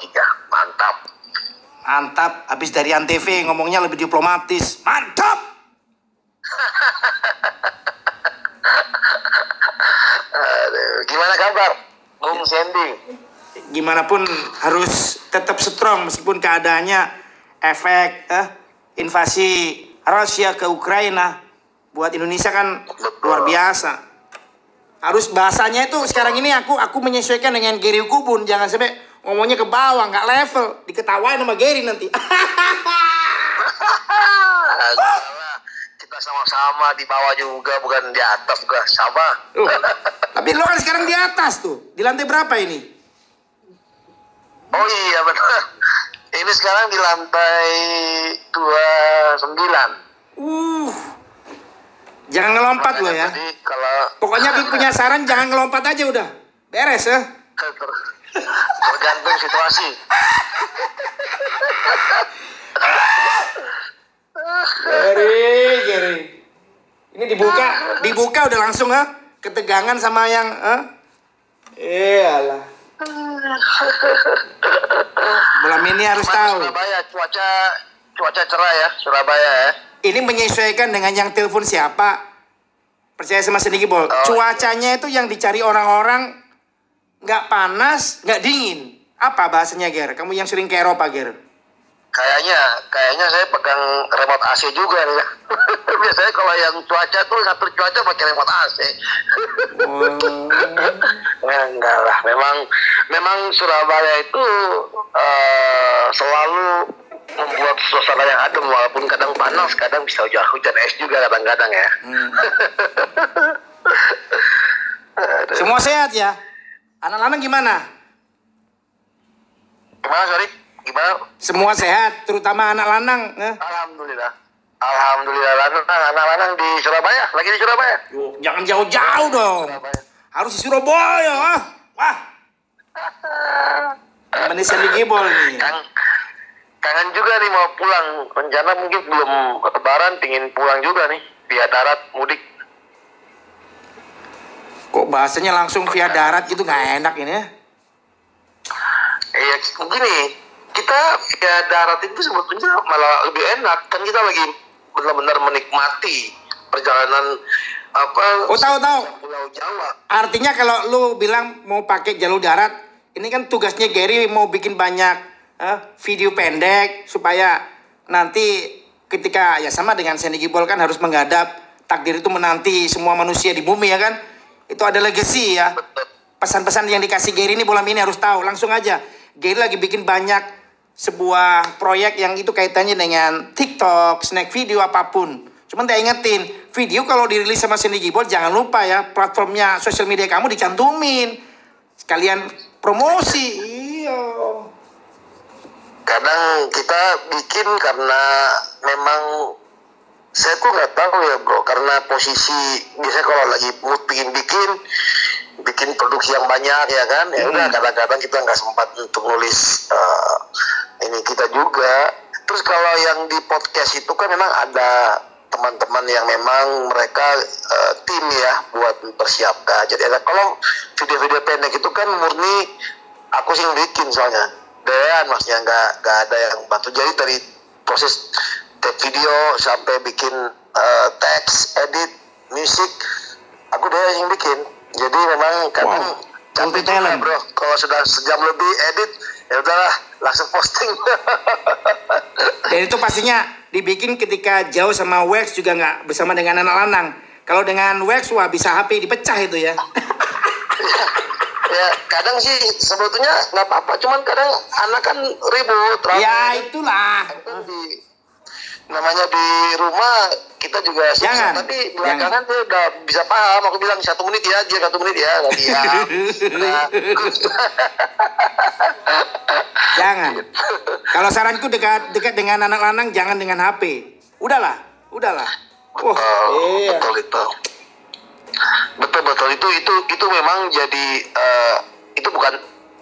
tiga. Mantap. Mantap. Habis dari Antv ngomongnya lebih diplomatis. Mantap. Aduh, gimana kabar, Bung Sandy? Gimana pun harus tetap strong meskipun keadaannya efek eh, invasi Rusia ke Ukraina buat Indonesia kan luar biasa. Harus bahasanya itu sekarang ini aku aku menyesuaikan dengan Gary Kubun jangan sampai ngomongnya ke bawah nggak level diketawain sama Gary nanti. Kita sama-sama di bawah juga, bukan di atas juga. Sama. Tapi lo kan sekarang di atas tuh. Di lantai berapa ini? Oh iya benar. Ini sekarang di lantai 29. Uh. Jangan ngelompat lo ya. Kalau Pokoknya punya saran jangan ngelompat aja udah. Beres ya. ter- tergantung situasi. Gary, Gary. Ini dibuka, dibuka udah langsung ha. Ketegangan sama yang ha. Iyalah. Malam ini harus Gimana tahu. Surabaya cuaca cuaca cerah ya Surabaya ya. Ini menyesuaikan dengan yang telepon siapa. Percaya sama sedikit bol. Cuacanya itu yang dicari orang-orang nggak panas, nggak dingin. Apa bahasanya Ger? Kamu yang sering ke Eropa Ger? Kayaknya kayaknya saya pegang remote AC juga nih. Biasanya kalau yang cuaca tuh satu cuaca pakai remote AC. Ya, enggak lah, memang memang Surabaya itu eh, selalu membuat suasana yang adem walaupun kadang panas, kadang bisa hujan hujan es juga kadang-kadang ya. Semua sehat ya? Anak-anak gimana? Gimana sorry? Gimana? Semua sehat, terutama anak lanang. eh? Alhamdulillah. Alhamdulillah lanang anak-anak di Surabaya, lagi di Surabaya. Yuk, jangan jauh-jauh dong. Surabaya. Harus di Surabaya. Ah. Wah. Temennya Sandy Gibol nih. Kang, kangen juga nih mau pulang. Rencana mungkin belum lebaran, pingin pulang juga nih via darat mudik. Kok bahasanya langsung via darat gitu nggak enak ini ya? Iya, gini, kita via darat itu sebetulnya malah lebih enak. Kan kita lagi benar-benar menikmati perjalanan apa? Oh tahu tahu. Pulau Jawa. Artinya kalau lu bilang mau pakai jalur darat, ini kan tugasnya Gary mau bikin banyak eh, video pendek supaya nanti ketika ya sama dengan Sandy Gibol kan harus menghadap takdir itu menanti semua manusia di bumi ya kan? Itu ada legacy ya. Pesan-pesan yang dikasih Gary ini bolam ini harus tahu langsung aja. Gary lagi bikin banyak sebuah proyek yang itu kaitannya dengan TikTok, snack video apa pun. Cuman tak ingetin, video kalau dirilis sama Sandy Gibol jangan lupa ya platformnya sosial media kamu dicantumin. Sekalian promosi. Iya. kadang kita bikin karena memang saya tuh nggak tahu ya bro. Karena posisi biasanya kalau lagi mood bikin bikin bikin produksi yang banyak ya kan? Ya udah kadang-kadang kita nggak sempat untuk nulis eh, ini kita juga. Terus kalau yang di podcast itu kan memang ada teman-teman yang memang mereka eh, tim ya buat mempersiapkan. Jadi ada kalau video-video pendek itu kan murni aku sih yang bikin soalnya. Dean maksudnya nggak nggak ada yang bantu. Jadi dari proses take video sampai bikin eh, teks edit musik aku Dean yang bikin jadi memang kadang Wow, capek juga bro kalau sudah sejam lebih edit ya udahlah langsung posting Dan itu pastinya dibikin ketika jauh sama Wax juga nggak bersama dengan anak lanang. Kalau dengan Wax wah bisa HP dipecah itu ya. ya kadang sih sebetulnya nggak apa-apa cuman kadang anak kan ribut ya itulah. Di namanya di rumah kita juga susah Jangan, tapi belakangan dia udah bisa paham aku bilang satu menit ya aja satu menit ya nggak diam Udah. Jangan. Kalau saranku dekat dekat dengan anak lanang jangan dengan HP. Udahlah, udahlah. Betul iya. betul itu betul betul itu itu itu memang jadi eh, itu bukan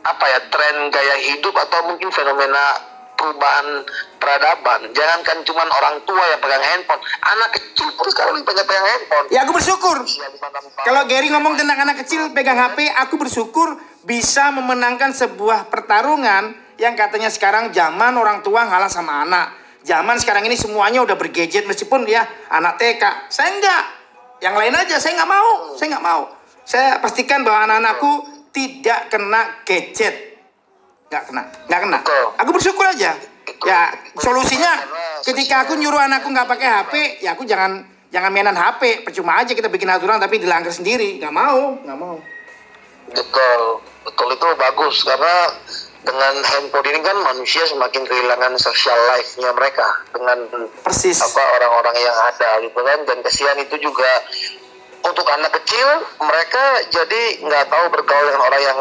apa ya tren gaya hidup atau mungkin fenomena perubahan peradaban jangankan cuman orang tua yang pegang handphone anak kecil pun sekarang banyak pegang handphone Ya aku bersyukur. Tahun. Kalau Gary ngomong tentang anak kecil pegang HP, aku bersyukur bisa memenangkan sebuah pertarungan yang katanya sekarang zaman orang tua ngalah sama anak. Zaman sekarang ini semuanya udah bergadget meskipun ya anak TK. Saya enggak. Yang lain aja saya nggak mau. Saya nggak mau. Saya pastikan bahwa anak-anakku tidak kena gadget. Nggak kena. Nggak kena. Aku bersyukur aja. Ya solusinya ketika aku nyuruh anakku nggak pakai HP, ya aku jangan jangan mainan HP. Percuma aja kita bikin aturan tapi dilanggar sendiri. Nggak mau. Nggak mau. Betul, betul itu bagus karena dengan handphone ini kan manusia semakin kehilangan social life-nya mereka dengan Persis. apa orang-orang yang ada gitu kan dan kesian itu juga untuk anak kecil mereka jadi nggak tahu bergaul dengan orang yang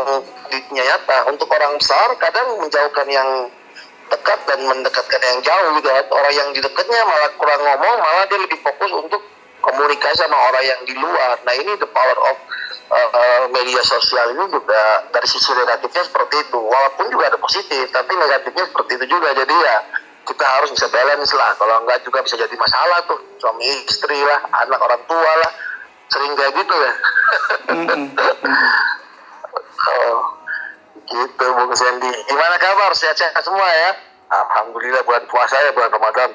nyata. Untuk orang besar kadang menjauhkan yang dekat dan mendekatkan yang jauh gitu kan orang yang di dekatnya malah kurang ngomong malah dia lebih fokus untuk komunikasi sama orang yang di luar. Nah ini the power of uh, media sosial ini juga dari sisi negatifnya seperti itu. Walaupun juga ada positif tapi negatifnya seperti itu juga. Jadi ya kita harus bisa balance lah. Kalau enggak juga bisa jadi masalah tuh. Suami istri lah anak orang tua lah sering kayak gitu ya? Oh, gitu Bung Sandy. Gimana kabar? Sehat-sehat semua ya? Alhamdulillah bulan puasa ya bulan Ramadan.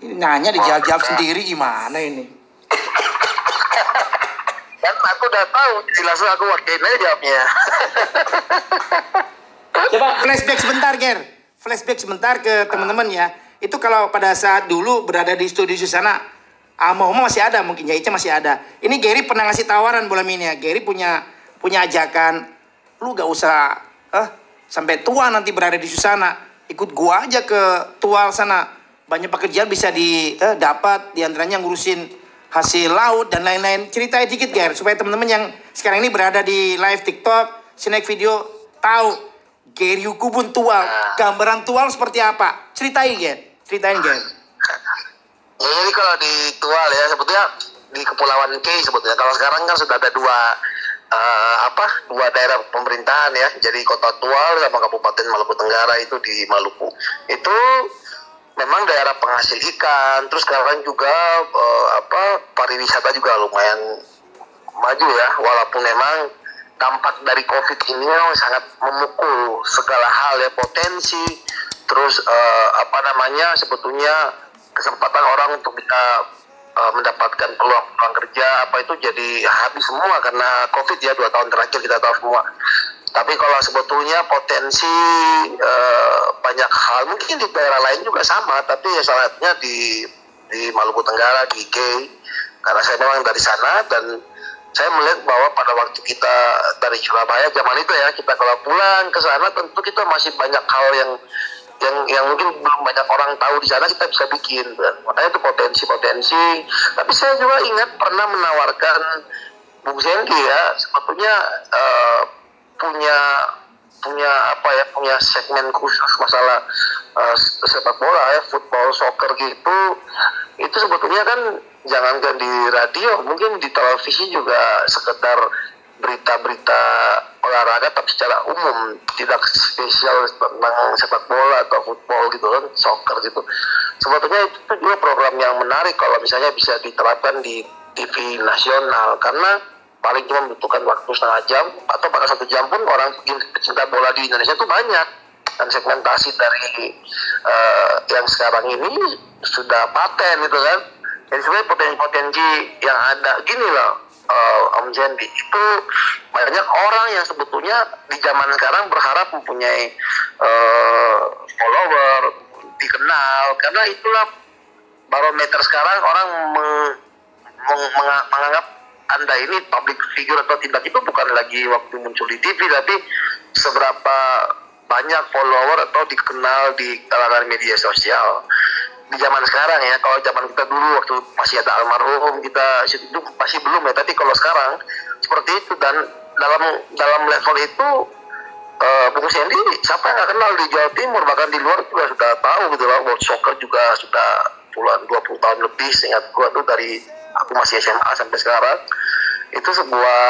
Ini nanya dijawab-jawab sendiri gimana ini? kan aku udah tahu langsung aku wakilin aja jawabnya. Coba flashback sebentar, Ger. Flashback sebentar ke teman-teman ya. Itu kalau pada saat dulu berada di studio di sana, Amo masih ada, mungkin Jaica masih ada. Ini Gary pernah ngasih tawaran bola ini ya. Gary punya punya ajakan, lu gak usah eh, sampai tua nanti berada di sana. Ikut gua aja ke tua sana. Banyak pekerjaan bisa didapat, eh, di antaranya ngurusin hasil laut dan lain-lain. Ceritain dikit, Ger, supaya teman-teman yang sekarang ini berada di live TikTok, snack video, tahu Gary Kubun tual, gambaran tual seperti apa? Ceritain, Ger. Ceritain, Ger. Ya, jadi kalau di Tual ya sebetulnya di Kepulauan K sebetulnya. Kalau sekarang kan sudah ada dua eh, apa dua daerah pemerintahan ya. Jadi kota Tual sama Kabupaten Maluku Tenggara itu di Maluku. Itu memang daerah penghasil ikan. Terus sekarang juga eh, apa pariwisata juga lumayan maju ya. Walaupun memang dampak dari covid ini sangat memukul segala hal ya. Potensi terus eh, apa namanya sebetulnya kesempatan orang untuk bisa eh, mendapatkan peluang peluang kerja apa itu jadi habis semua karena covid ya dua tahun terakhir kita tahu semua. Tapi kalau sebetulnya potensi eh, banyak hal mungkin di daerah lain juga sama tapi ya salah satunya di di Maluku Tenggara di G karena saya memang dari sana dan saya melihat bahwa pada waktu kita dari Surabaya zaman itu ya kita kalau pulang ke sana tentu kita masih banyak hal yang yang yang mungkin belum banyak orang tahu di sana kita bisa bikin. Makanya itu potensi-potensi. Tapi saya juga ingat pernah menawarkan Bung Sandy ya sebetulnya eh, punya punya apa ya punya segmen khusus masalah eh, sepak bola ya football soccer gitu. Itu sebetulnya kan jangankan di radio mungkin di televisi juga sekedar berita-berita olahraga tapi secara umum tidak spesial tentang sepak bola atau football gitu kan soccer gitu. Sebetulnya itu juga program yang menarik kalau misalnya bisa diterapkan di TV nasional karena paling cuma membutuhkan waktu setengah jam atau bahkan satu jam pun orang pecinta bola di Indonesia itu banyak. Dan segmentasi dari uh, yang sekarang ini sudah paten gitu kan. Jadi sebenarnya potensi-potensi yang ada gini loh uh, Om Jendi itu banyak orang yang sebetulnya di zaman sekarang berharap mempunyai uh, follower dikenal. Karena itulah barometer sekarang orang meng, meng, meng, menganggap anda ini public figure atau tidak. Itu bukan lagi waktu muncul di TV tapi seberapa banyak follower atau dikenal di kalangan media sosial di zaman sekarang ya kalau zaman kita dulu waktu masih ada almarhum kita itu masih belum ya tapi kalau sekarang seperti itu. Dan dalam dalam level itu uh, Bung Sandy siapa yang nggak kenal di Jawa Timur bahkan di luar juga sudah tahu gitu loh World Soccer juga sudah puluhan 20 tahun lebih seingat gua tuh dari aku masih SMA sampai sekarang. Itu sebuah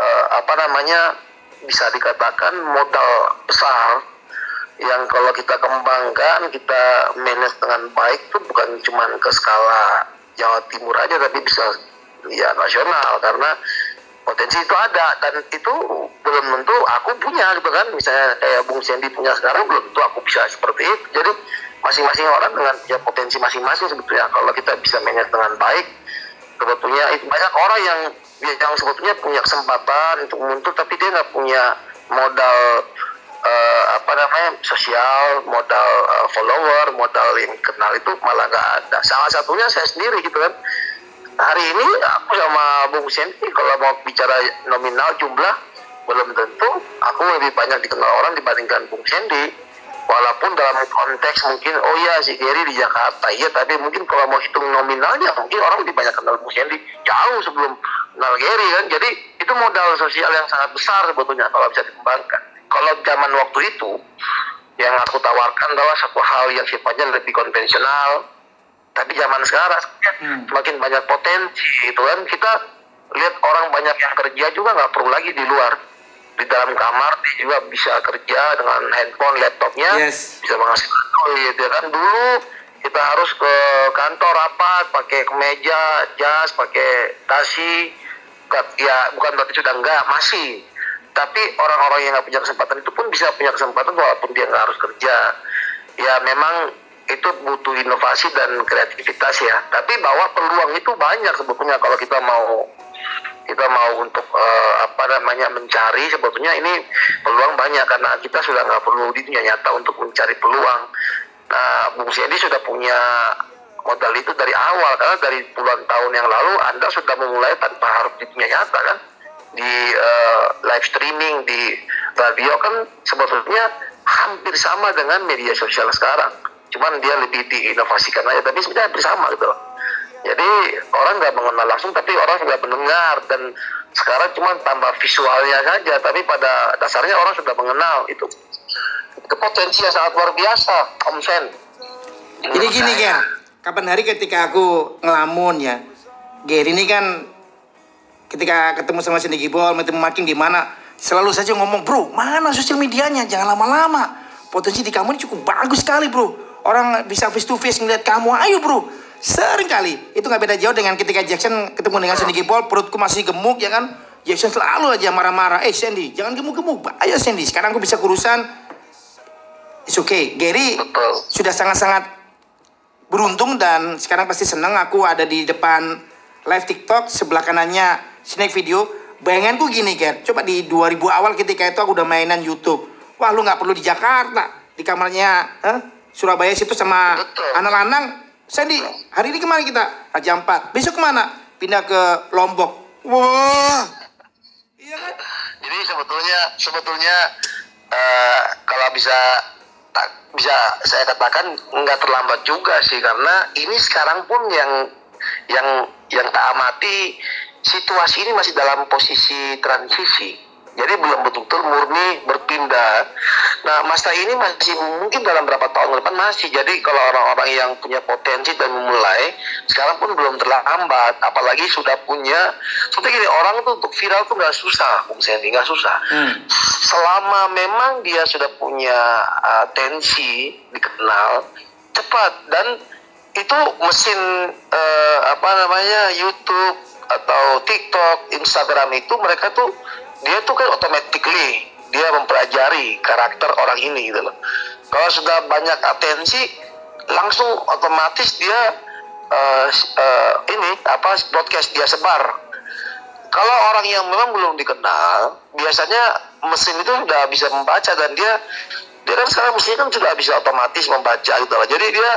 uh, apa namanya bisa dikatakan modal besar yang kalau kita kembangkan kita manage dengan baik itu bukan cuma ke skala Jawa Timur aja tapi bisa ya nasional karena potensi itu ada. Dan itu belum tentu aku punya gitu kan. Misalnya kayak Bung Sandy punya sekarang belum tentu aku bisa seperti itu. Jadi masing-masing orang dengan ya potensi masing-masing sebetulnya. Kalau kita bisa manage dengan baik sebetulnya itu banyak orang yang yang sebetulnya punya kesempatan untuk muncul tapi dia nggak punya modal apa namanya sosial modal uh, follower modal yang kenal itu malah nggak ada. Salah satunya saya sendiri gitu kan. Hari ini aku sama Bung Senti kalau mau bicara nominal jumlah belum tentu aku lebih banyak dikenal orang dibandingkan Bung Sendi walaupun dalam konteks mungkin oh ya si Gary di Jakarta iya tapi mungkin kalau mau hitung nominalnya mungkin orang lebih banyak kenal Bung Sendi jauh sebelum kenal Gary kan. Jadi itu modal sosial yang sangat besar sebetulnya kalau bisa dikembangkan kalau zaman waktu itu yang aku tawarkan adalah satu hal yang sifatnya lebih konvensional. Tapi zaman sekarang hmm. semakin banyak potensi itu kan. Kita lihat orang banyak yang kerja juga nggak perlu lagi di luar. Di dalam kamar dia juga bisa kerja dengan handphone laptopnya yes. bisa menghasilkan duit ya kan. Dulu kita harus ke kantor rapat pakai kemeja jas pakai tasi. Ya bukan berarti sudah enggak masih tapi orang-orang yang nggak punya kesempatan itu pun bisa punya kesempatan walaupun dia nggak harus kerja. Ya memang itu butuh inovasi dan kreativitas ya. Tapi bahwa peluang itu banyak sebetulnya kalau kita mau kita mau untuk uh, apa namanya mencari sebetulnya ini peluang banyak karena kita sudah nggak perlu di dunia nyata untuk mencari peluang. Nah Bung Siadi sudah punya modal itu dari awal. Karena dari puluhan tahun yang lalu Anda sudah memulai tanpa harus di dunia nyata kan di uh, live streaming di radio kan sebetulnya hampir sama dengan media sosial sekarang. Cuman dia lebih diinovasikan aja tapi sebenarnya hampir sama gitu loh. Jadi orang nggak mengenal langsung tapi orang sudah mendengar. Dan sekarang cuma tambah visualnya saja tapi pada dasarnya orang sudah mengenal itu. Itu potensi yang sangat luar biasa Om Sen. Jadi gini Ger. kapan hari ketika aku ngelamun ya Ger ini kan ketika ketemu sama Cindy Gibol ketemu makin di mana selalu saja ngomong bro mana sosial medianya? Jangan lama-lama. Potensi di kamu ini cukup bagus sekali bro. Orang bisa face to face ngeliat kamu. Ayo bro. Sering kali. Itu nggak beda jauh dengan ketika Jackson ketemu dengan Sandy Gipol perutku masih gemuk ya kan? Jackson selalu aja marah-marah eh Sandy jangan gemuk-gemuk. Ayo Sandy sekarang aku bisa kurusan. It's okay. Gary sudah sangat-sangat beruntung dan sekarang pasti senang aku ada di depan live TikTok sebelah kanannya snack video bayanganku gini Ger. Coba di 2000 awal ketika itu aku udah mainan YouTube. Wah lu nggak perlu di Jakarta. Di kamarnya huh? Surabaya situ sama anak lanang. Sandy hari ini ke mana kita? Raja Ampat besok ke mana? Pindah ke Lombok. Wah. Iya kan? Jadi sebetulnya sebetulnya uh, kalau bisa tak bisa saya katakan nggak terlambat juga sih. Karena ini sekarang pun yang yang yang tak amati situasi ini masih dalam posisi transisi jadi belum betul-betul murni berpindah. Nah, masa ini masih mungkin dalam berapa tahun ke depan masih. Jadi kalau orang-orang yang punya potensi dan memulai, sekarang pun belum terlambat. Apalagi sudah punya, seperti gini, orang tuh untuk viral tuh nggak susah, Bung Sandy, nggak susah. Hmm. Selama memang dia sudah punya uh, tensi, dikenal, cepat. Dan itu mesin uh, apa namanya YouTube atau TikTok, Instagram itu mereka tuh dia tuh kan automatically dia mempelajari karakter orang ini gitu loh. Kalau sudah banyak atensi, langsung otomatis dia uh, uh, ini apa broadcast dia sebar. Kalau orang yang memang belum dikenal, biasanya mesin itu sudah bisa membaca dan dia dia kan sekarang mestinya kan sudah bisa otomatis membaca gitu loh. Jadi dia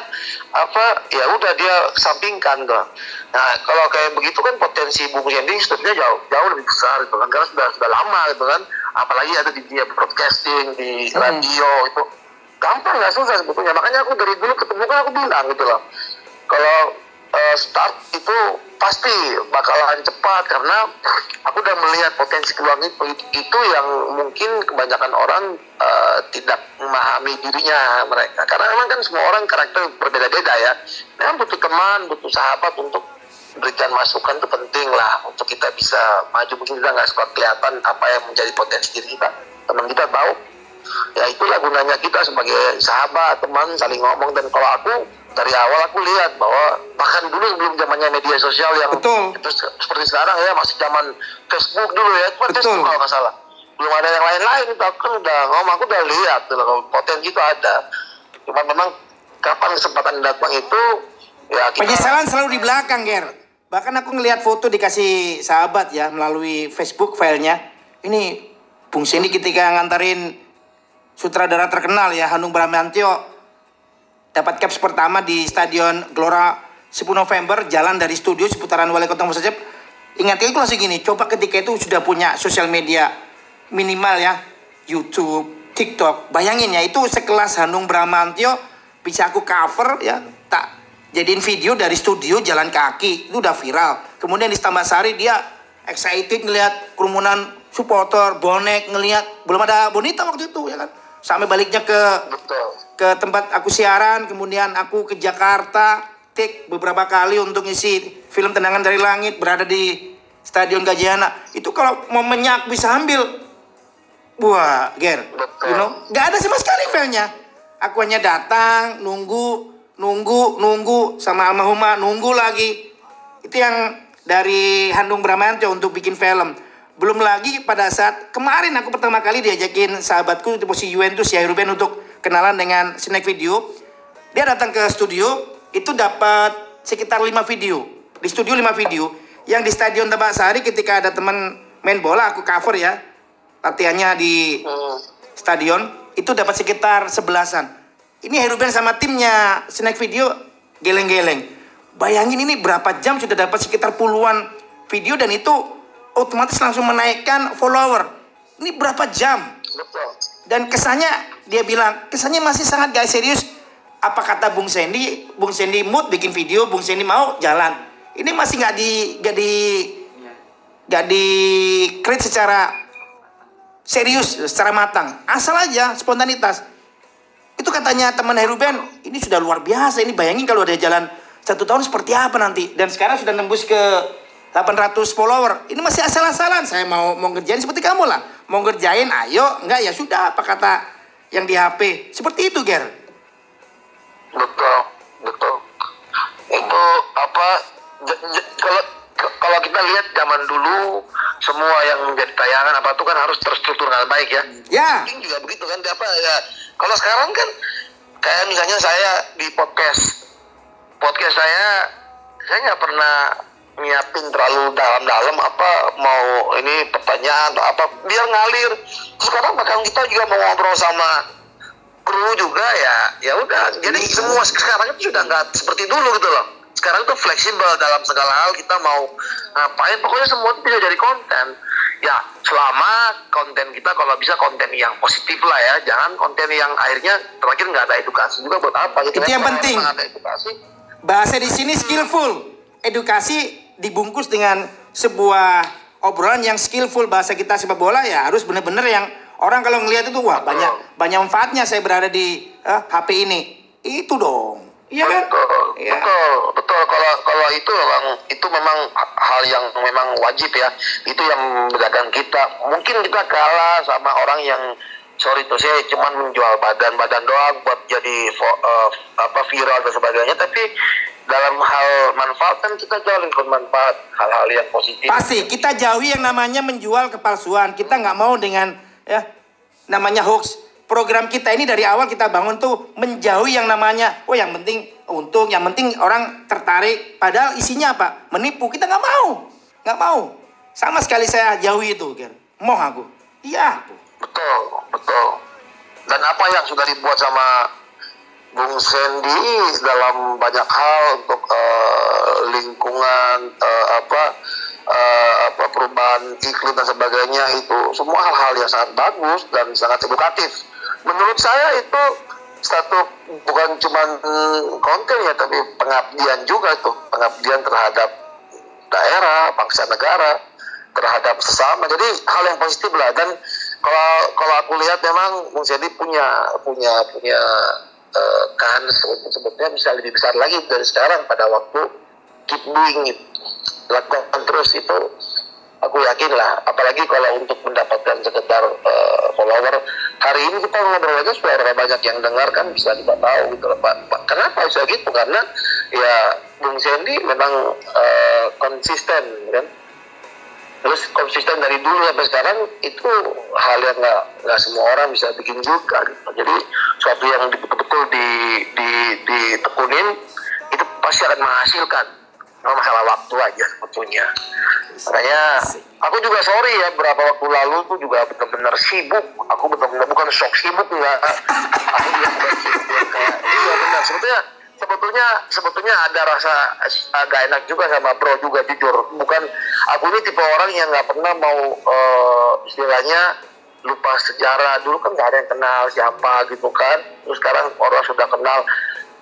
apa ya udah dia sampingkan gitu. Nah kalau kayak begitu kan potensi buku Sandy sebetulnya jauh jauh lebih besar gitu kan karena sudah sudah lama gitu kan. Apalagi ada di dia broadcasting di hmm. radio itu gampang nggak susah sebetulnya. Makanya aku dari dulu ketemu kan aku bilang gitu loh. Kalau uh, start itu pasti bakalan cepat karena aku udah melihat potensi peluang itu, itu yang mungkin kebanyakan orang uh, tidak memahami dirinya mereka. Karena memang kan semua orang karakter berbeda-beda ya. Memang butuh teman butuh sahabat untuk berikan masukan itu penting lah. Untuk kita bisa maju mungkin kita nggak suka kelihatan apa yang menjadi potensi diri kita. Teman kita tahu. Ya itulah gunanya kita sebagai sahabat teman saling ngomong. Dan kalau aku dari awal aku lihat bahwa bahkan dulu sebelum zamannya media sosial yang Betul. itu se- seperti sekarang ya masih zaman Facebook dulu ya. Cuma Betul. Facebook kalau nggak salah belum ada yang lain-lain aku kan udah ngomong aku udah lihat kalau potensi itu ada cuma memang kapan kesempatan datang itu ya kita Penyesalan selalu di belakang, Ger. Bahkan aku ngelihat foto dikasih sahabat ya melalui Facebook filenya. Ini Bung Sendi ketika nganterin sutradara terkenal ya Hanung Bramantio dapat caps pertama di Stadion Gelora 10 November jalan dari studio seputaran Wali Kota Musajab. Ingat itu langsung gini, coba ketika itu sudah punya sosial media minimal ya, YouTube, TikTok. Bayangin ya itu sekelas Hanung Bramantio bisa aku cover ya, tak jadiin video dari studio jalan kaki itu udah viral. Kemudian di Sari dia excited ngelihat kerumunan supporter, bonek ngelihat belum ada bonita waktu itu ya kan. Sampai baliknya ke betul ke tempat aku siaran, kemudian aku ke Jakarta, take beberapa kali untuk ngisi film Tendangan dari Langit berada di Stadion Gajayana. Itu kalau momennya aku bisa ambil, wah, ger, Betul. you know, nggak ada sama sekali filenya. Aku hanya datang, nunggu, nunggu, nunggu sama almarhumah, nunggu lagi. Itu yang dari Handung Bramantyo untuk bikin film. Belum lagi pada saat kemarin aku pertama kali diajakin sahabatku di posisi Juventus ya Ruben untuk kenalan dengan snack video. Dia datang ke studio itu dapat sekitar 5 video. Di studio 5 video. Yang di Stadion Tebak Sari ketika ada teman main bola aku cover ya. Latihannya di Hmm. stadion itu dapat sekitar sebelasan. Ini Heruben sama timnya snack video geleng-geleng. Bayangin ini berapa jam sudah dapat sekitar puluhan video dan itu otomatis langsung menaikkan follower. Ini berapa jam? betul Dan kesannya dia bilang kesannya masih sangat gak serius. Apa kata Bung Sandy? Bung Sandy mood bikin video, Bung Sandy mau jalan. Ini masih nggak di nggak di nggak di create secara serius, secara matang. Asal aja spontanitas. Itu katanya teman Heruben, ini sudah luar biasa. Ini bayangin kalau ada jalan satu tahun seperti apa nanti. Dan sekarang sudah nembus ke 800 follower. Ini masih asal-asalan. Saya mau mau ngerjain seperti kamu lah. Mau ngerjain, ayo. Enggak ya sudah. Apa kata yang di HP. Seperti itu, Ger. betul betul itu apa kalau kalau kita lihat zaman dulu semua yang menjadi tayangan apa itu kan harus terstruktur dengan baik ya. Ya, Mungkin juga begitu kan apa ya. Kalau sekarang kan kayak misalnya saya di podcast podcast saya saya nggak pernah nyiapin terlalu dalam-dalam apa mau ini pertanyaan atau apa biar ngalir. Sekarang bahkan kita juga mau ngobrol sama kru juga ya ya udah. Jadi semua sekarang itu sudah nggak seperti dulu gitu loh sekarang itu fleksibel dalam segala hal kita mau ngapain pokoknya semua itu bisa jadi konten ya selama konten kita kalau bisa konten yang positif lah ya jangan konten yang akhirnya terakhir nggak ada edukasi juga buat apa gitu Itu kan. yang penting. ada edukasi bahasa di sini skillful. Edukasi dibungkus dengan sebuah obrolan yang skillful. Bahasa kita sepak bola ya harus bener-bener yang orang kalau ngelihat itu wah banyak banyak manfaatnya saya berada di eh, HP ini. Itu dong. Iya kan? Betul, Iya. betul, betul. Kalau kalau itu memang itu memang hal yang memang wajib ya. Itu yang membedakan kita. Mungkin kita kalah sama orang yang sorry tuh saya cuma menjual badan-badan doang buat jadi eh, apa viral dan sebagainya. Tapi dalam hal manfaat kan kita jauh lebih bermanfaat hal-hal yang positif. Pasti kita jauhi yang namanya menjual kepalsuan. Kita nggak mau dengan ya namanya hoax. Program kita ini dari awal kita bangun tuh menjauhi yang namanya oh yang penting untung, yang penting orang tertarik. Padahal isinya apa? Menipu. Kita nggak mau, nggak mau. Sama sekali saya jauhi itu, Ger. Mau aku. Iya. Betul, betul. Dan apa yang sudah dibuat sama Bung Sandy dalam banyak hal untuk eh, lingkungan eh, apa eh, apa perubahan iklim dan sebagainya itu semua hal-hal yang sangat bagus dan sangat edukatif. Menurut saya itu satu bukan cuma konten ya tapi pengabdian juga tuh pengabdian terhadap daerah, bangsa negara, terhadap sesama. Jadi hal yang positif lah. Dan kalau kalau aku lihat memang Bung Sedi punya punya punya eh, kans sebetulnya bisa lebih besar lagi dari sekarang pada waktu keep doing it. Lakukan terus itu aku yakin lah apalagi kalau untuk mendapatkan sekedar eh, follower hari ini kita ngobrol aja suara banyak yang dengar kan bisa kita tahu gitu Pak. Kenapa bisa gitu? Karena ya Bung Sandy memang eh, konsisten kan. Terus konsisten dari dulu sampai sekarang itu hal yang nggak nggak semua orang bisa bikin juga gitu. Jadi suatu yang betul-betul di, di ditekunin itu pasti akan menghasilkan. Cuma masalah waktu aja sebetulnya. Makanya aku juga sorry ya beberapa waktu lalu tuh juga benar-benar sibuk. Aku benar-benar bukan shock sibuk enggak. Aku juga sibuk kayak iya benar sebetulnya sebetulnya sebetulnya ada rasa agak enak juga sama bro juga jujur. Bukan aku ini tipe orang yang nggak pernah mau eh, istilahnya lupa sejarah dulu kan nggak ada yang kenal siapa gitu kan terus sekarang orang sudah kenal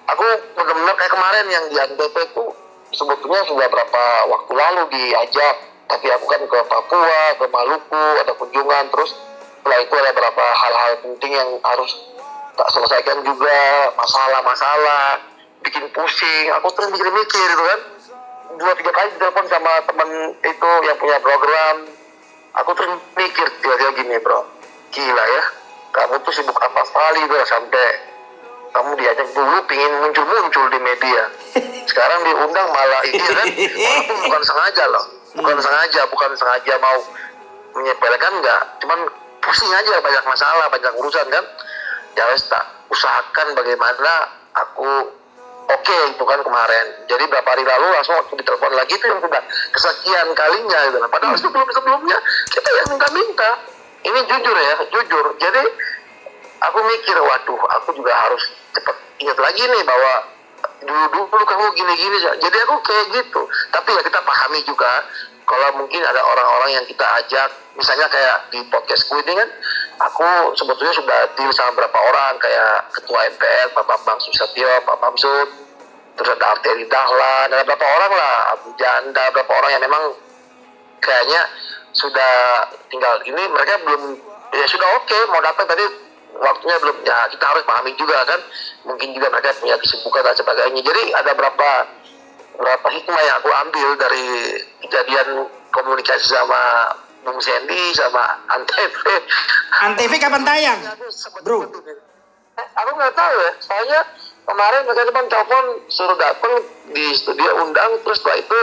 aku benar-benar kayak kemarin yang di NTP itu sebetulnya sudah berapa waktu lalu diajak tapi aku kan ke Papua ke Maluku ada kunjungan terus setelah itu ada beberapa hal-hal penting yang harus tak selesaikan juga masalah-masalah bikin pusing. Aku terus mikir-mikir gitu kan. Dua tiga kali telepon sama temen itu yang punya program. Aku terus mikir tiba-tiba gini bro. Gila ya kamu tuh sibuk apa sekali tuh sampai kamu diajak dulu pingin muncul-muncul di media. Sekarang diundang malah ini kan walaupun bukan sengaja loh. Bukan sengaja bukan sengaja mau menyepelekan enggak. Cuman pusing aja banyak masalah banyak urusan kan. Ya wes tak usahakan bagaimana aku oke itu kan kemarin. Jadi berapa hari lalu langsung waktu ditelepon lagi itu yang sudah kesekian kalinya gitu kan. Padahal sebelum sebelumnya kita yang minta-minta. Ini jujur ya jujur. Jadi aku mikir waduh aku juga harus cepat ingat lagi nih bahwa dulu dulu kamu gini gini jadi aku kayak gitu. Tapi ya kita pahami juga kalau mungkin ada orang-orang yang kita ajak. Misalnya kayak di podcastku ini kan aku sebetulnya sudah deal sama beberapa orang. Kayak ketua MPR Pak Bambang Susatyo Pak Bamsud. Terus ada Arteri Dahlan ada beberapa orang lah. Abu Janda beberapa orang yang memang kayaknya sudah tinggal. Ini mereka belum ya sudah oke mau datang. Tadi waktunya belum ya kita harus pahami juga kan. Mungkin juga mereka punya kesibukan dan sebagainya. Jadi ada berapa berapa hikmah yang aku ambil dari kejadian komunikasi sama Bung Sandy sama Antv? Antv kapan tayang? Bro. Aku nggak tahu ya. Soalnya kemarin mereka cuma telepon suruh datang di studio undang terus setelah itu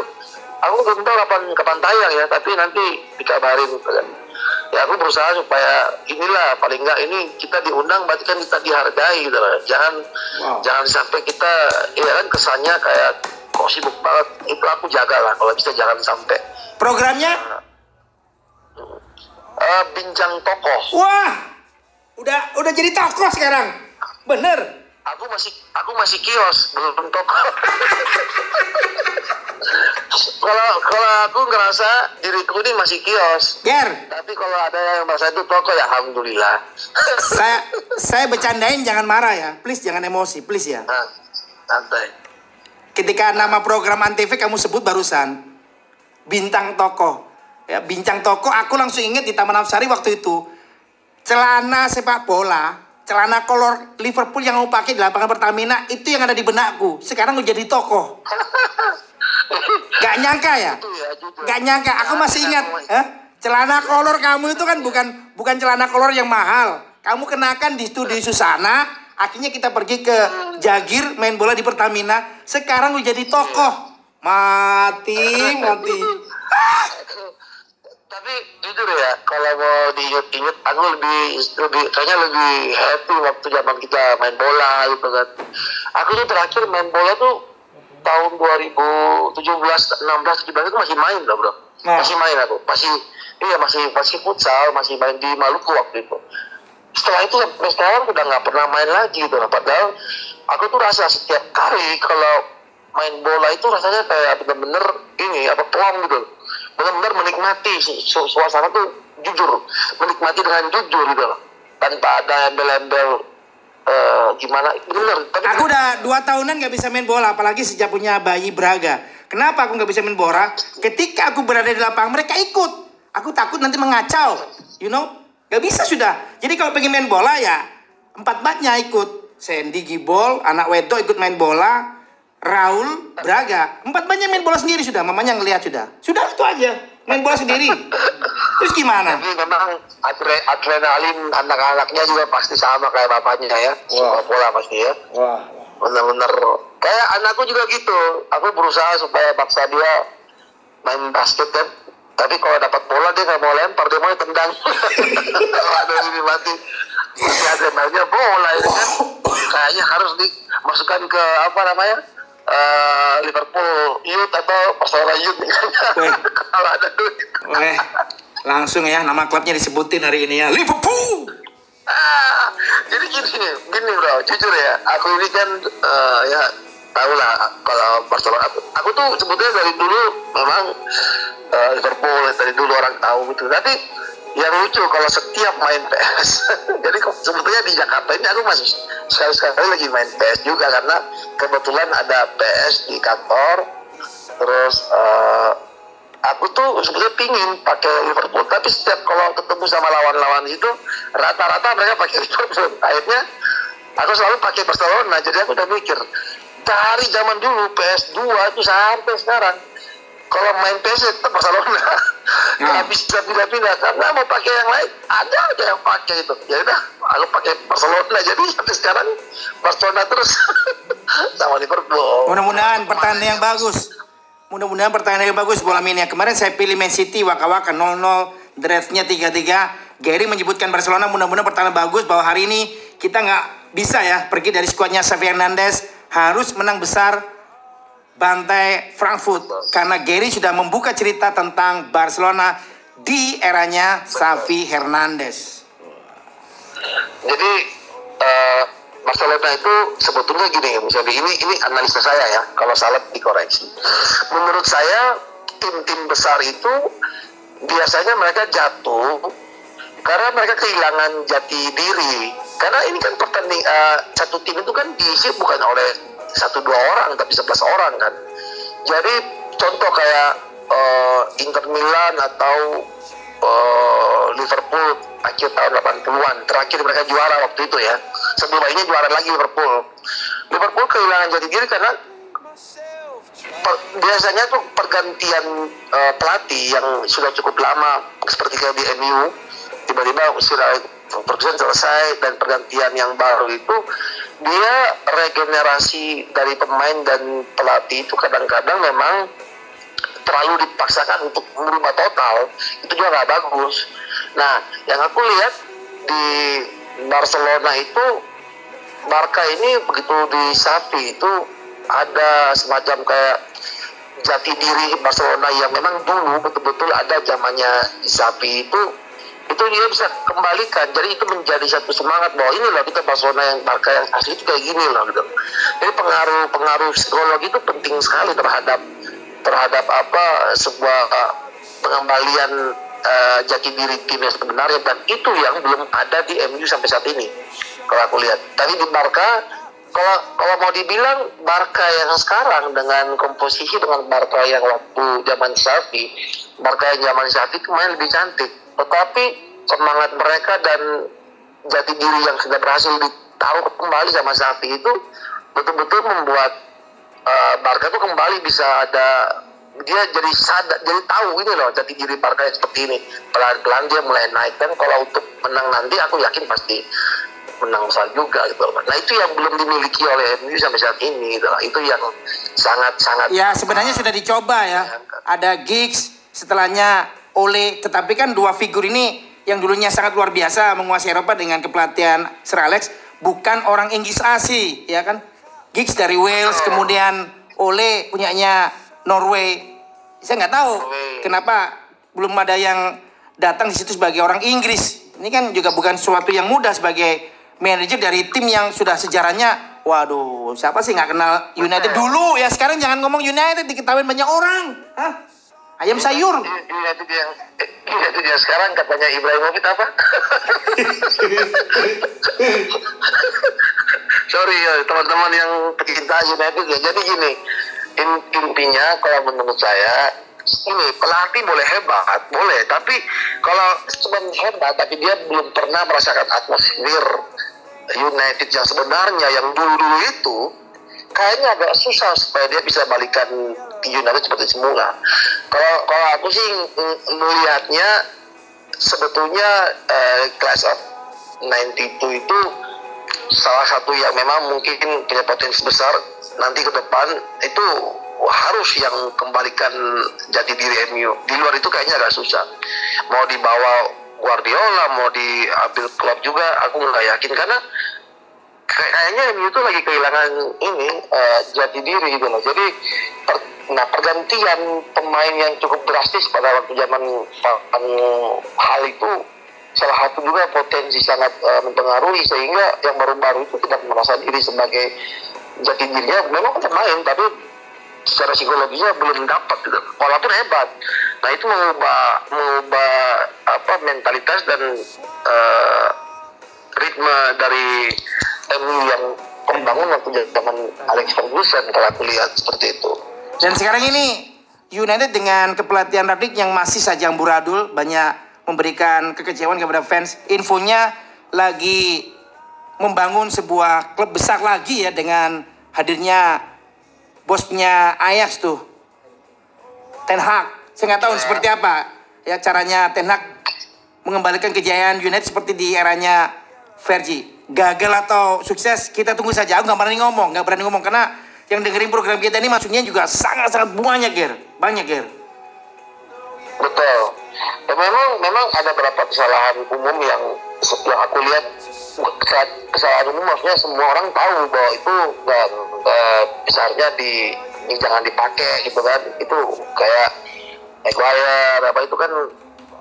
aku belum tahu kapan kapan tayang ya. Tapi nanti dikabarin ya aku berusaha supaya inilah paling enggak ini kita diundang berarti kan kita dihargai gitu loh jangan Wow. jangan sampai kita ya kan kesannya kayak kok sibuk banget itu aku jaga lah kalau bisa jangan sampai Programnya? Eh, bincang tokoh Wah, udah udah jadi tokoh sekarang. Bener. aku masih aku masih kios belum tokoh kalau kalau aku ngerasa diriku ini masih kios Ger, tapi kalau ada yang merasa itu tokoh ya alhamdulillah saya saya bercandain jangan marah ya. Please jangan emosi, please ya. nah, santai Ketika nama program Antv kamu sebut barusan bintang tokoh. Ya, bincang tokoh aku langsung ingat di Taman Afsari waktu itu. Celana sepak bola, celana kolor Liverpool yang kamu pakai di lapangan Pertamina itu yang ada di benakku. Sekarang udah jadi tokoh. Gak nyangka ya? ya Gak nyangka, aku masih ingat. eh, Celana kolor kamu itu kan bukan bukan celana kolor yang mahal. Kamu kenakan di studio Susana, akhirnya kita pergi ke Jagir main bola di Pertamina. Sekarang udah jadi tokoh. Mati, mati. tapi jujur ya kalau mau diinget-inget aku lebih lebih kayaknya lebih happy waktu zaman kita main bola gitu kan aku tuh terakhir main bola tuh tahun 2017 16 17 itu masih main loh bro. Nah. masih main aku. Masih iya masih masih futsal masih main di Maluku waktu itu. Setelah itu sampai sekarang udah nggak pernah main lagi gitu padahal aku tuh rasa setiap kali kalau main bola itu rasanya kayak bener-bener ini apa plong gitu benar-benar menikmati su- su- suasana tuh jujur. Menikmati dengan jujur gitu loh. Tanpa ada embel-embel eh, gimana bener tapi Aku udah dua tahunan nggak bisa main bola, apalagi sejak punya bayi Braga. Kenapa aku nggak bisa main bola? Ketika aku berada di lapangan, mereka ikut. Aku takut nanti mengacau, you know? Gak bisa sudah. Jadi kalau pengen main bola ya empat empatnya ikut. Sandy Gibol, anak Wedo ikut main bola. Raul Braga, empat empatnya main bola sendiri sudah. Mamanya ngelihat sudah. Sudah itu aja, main bola sendiri. Terus gimana? Tapi memang adre, adrenalin anak-anaknya juga pasti sama kayak bapaknya ya. Semua pola pasti ya. Wah. Bener-bener kayak anakku juga gitu. Aku berusaha supaya paksa dia main basket kan. Tapi kalau dapat bola dia nggak mau lempar, dia mau tendang. Kalau ada ini mati. Masih adrenalinnya bola ini kan. Kayaknya harus dimasukkan ke apa namanya? Eh, Liverpool Youth atau Barcelona Youth Weh. kalau ada duit. Oke. Langsung ya nama klubnya disebutin hari ini ya. Liverpool. Ah, jadi gini, gini bro, jujur ya, aku ini kan eh, ya tahu lah kalau Barcelona, aku, aku tuh sebetulnya dari dulu memang eh, Liverpool dari dulu orang tahu gitu. Tapi yang lucu kalau setiap main PS, jadi sebetulnya di Jakarta ini aku masih sekali-sekali lagi main PS juga karena kebetulan ada PS di kantor, terus eh, aku tuh sebetulnya pingin pakai Liverpool. Tapi setiap kalau ketemu sama lawan-lawan itu rata-rata mereka pakai Liverpool. Akhirnya aku selalu pakai Barcelona. Jadi aku udah mikir dari zaman dulu PS2 itu sampai sekarang kalau main PS tetap Barcelona nggak bisa pindah-pindah karena mau pakai yang lain ada aja yang pakai itu. Ya udah aku pakai Barcelona. Jadi sampai sekarang Barcelona terus. Sama Liverpool. Mudah-mudahan pertandingan yang bagus. Mudah-mudahan pertandingan yang bagus bola mini. Kemarin saya pilih Man City waka-waka 0-0, draftnya 3-3. Gary menyebutkan Barcelona mudah-mudahan pertandingan bagus bahwa hari ini kita nggak bisa ya pergi dari skuadnya Xavi Hernandez. Harus menang besar bantai Frankfurt karena Gary sudah membuka cerita tentang Barcelona di eranya Xavi Hernandez. Jadi eh, Barcelona itu sebetulnya gini, misalnya ini ini analisa saya ya, kalau salah dikoreksi. Menurut saya tim-tim besar itu biasanya mereka jatuh karena mereka kehilangan jati diri. Karena ini kan pertanding eh, satu tim itu kan diisi bukan oleh satu dua orang tapi 11 orang kan. Jadi contoh kayak eh, Inter Milan atau eh, Liverpool akhir tahun 80-an terakhir mereka juara waktu itu ya sebelum ini juara lagi Liverpool Liverpool kehilangan jati diri karena per- biasanya tuh pergantian eh, pelatih yang sudah cukup lama seperti kayak di MU tiba-tiba sudah Ferguson selesai dan pergantian yang baru itu dia regenerasi dari pemain dan pelatih itu kadang-kadang memang terlalu dipaksakan untuk merubah total itu juga nggak bagus. Nah, yang aku lihat di Barcelona itu Barca ini begitu di Sapi itu ada semacam kayak jati diri Barcelona yang memang dulu betul-betul ada zamannya Sapi itu itu dia bisa kembalikan. Jadi itu menjadi satu semangat bahwa ini loh kita Barcelona yang Barca yang asli itu kayak gini loh gitu. Jadi pengaruh pengaruh psikologi itu penting sekali terhadap terhadap apa sebuah pengembalian uh, jati diri tim yang sebenarnya. Dan itu yang belum ada di MU sampai saat ini kalau aku lihat. Tapi di Barca kalau kalau mau dibilang Barca yang sekarang dengan komposisi dengan Barca yang waktu zaman Xavi Barca yang zaman Xavi main lebih cantik tetapi semangat mereka dan jati diri yang sudah berhasil ditaruh kembali sama Xavi itu betul-betul membuat uh, Barca tuh kembali bisa ada dia jadi sadar jadi tahu ini loh jati diri Barca yang seperti ini pelan-pelan dia mulai naik dan kalau untuk menang nanti aku yakin pasti menang besar juga gitu loh. Nah itu yang belum dimiliki oleh MU sampai saat ini gitu loh. Itu yang sangat-sangat Ya sebenarnya sudah dicoba ya. Ada Giggs, setelahnya Ole, tetapi kan dua figur ini yang dulunya sangat luar biasa menguasai Eropa dengan kepelatihan Sir Alex bukan orang Inggris asli, ya kan? Giggs dari Wales, kemudian Ole punyanya Norway. Saya nggak tahu kenapa belum ada yang datang di situ sebagai orang Inggris. Ini kan juga bukan sesuatu yang mudah sebagai manajer dari tim yang sudah sejarahnya waduh siapa sih nggak kenal United dulu ya sekarang jangan ngomong United diketahui banyak orang Hah? Ayam sayur United yang United yang sekarang katanya Ibrahimovic apa? Sorry ya teman-teman yang pecinta United ya. Jadi gini, in- intinya kalau menurut saya ini pelatih boleh hebat, boleh. Tapi kalau cuma hebat, tapi dia belum pernah merasakan atmosfer United yang sebenarnya yang dulu-dulu itu kayaknya agak susah supaya dia bisa balikan United seperti semula. Kalau kalau aku sih melihatnya sebetulnya uh, class of 92 itu salah satu yang memang mungkin punya potensi besar nanti ke depan itu harus yang kembalikan jati diri MU. Di luar itu kayaknya agak susah. Mau dibawa Guardiola, mau diambil klub juga, aku nggak yakin karena kayaknya MU itu lagi kehilangan ini uh, jati diri gitu loh. Jadi per, nah pergantian pemain yang cukup drastis pada waktu zaman hal itu salah satu juga potensi sangat uh, mempengaruhi sehingga yang baru-baru itu tidak merasa diri sebagai jati dirinya memang pemain tapi secara psikologinya belum dapat gitu. walaupun hebat nah itu mengubah mengubah apa mentalitas dan uh, ritme dari MU yang terbangun waktu zaman Alex Ferguson kalau aku lihat seperti itu. Dan sekarang ini United dengan kepelatihan Radik yang masih saja amburadul banyak memberikan kekecewaan kepada fans. Infonya lagi membangun sebuah klub besar lagi ya dengan hadirnya bosnya Ajax tuh. Ten Hag. Saya nggak tahu seperti apa ya caranya Ten Hag mengembalikan kejayaan United seperti di eranya Fergie gagal atau sukses kita tunggu saja. Aku nggak berani ngomong nggak berani ngomong karena yang dengerin program kita ini maksudnya juga sangat-sangat banyak Ger. Banyak Ger. Betul. Ya, memang memang ada beberapa kesalahan umum yang yang aku lihat kesalahan umum maksudnya semua orang tahu bahwa itu dan uh, besarnya di, di jangan dipakai gitu kan. Itu kayak Maguire apa itu kan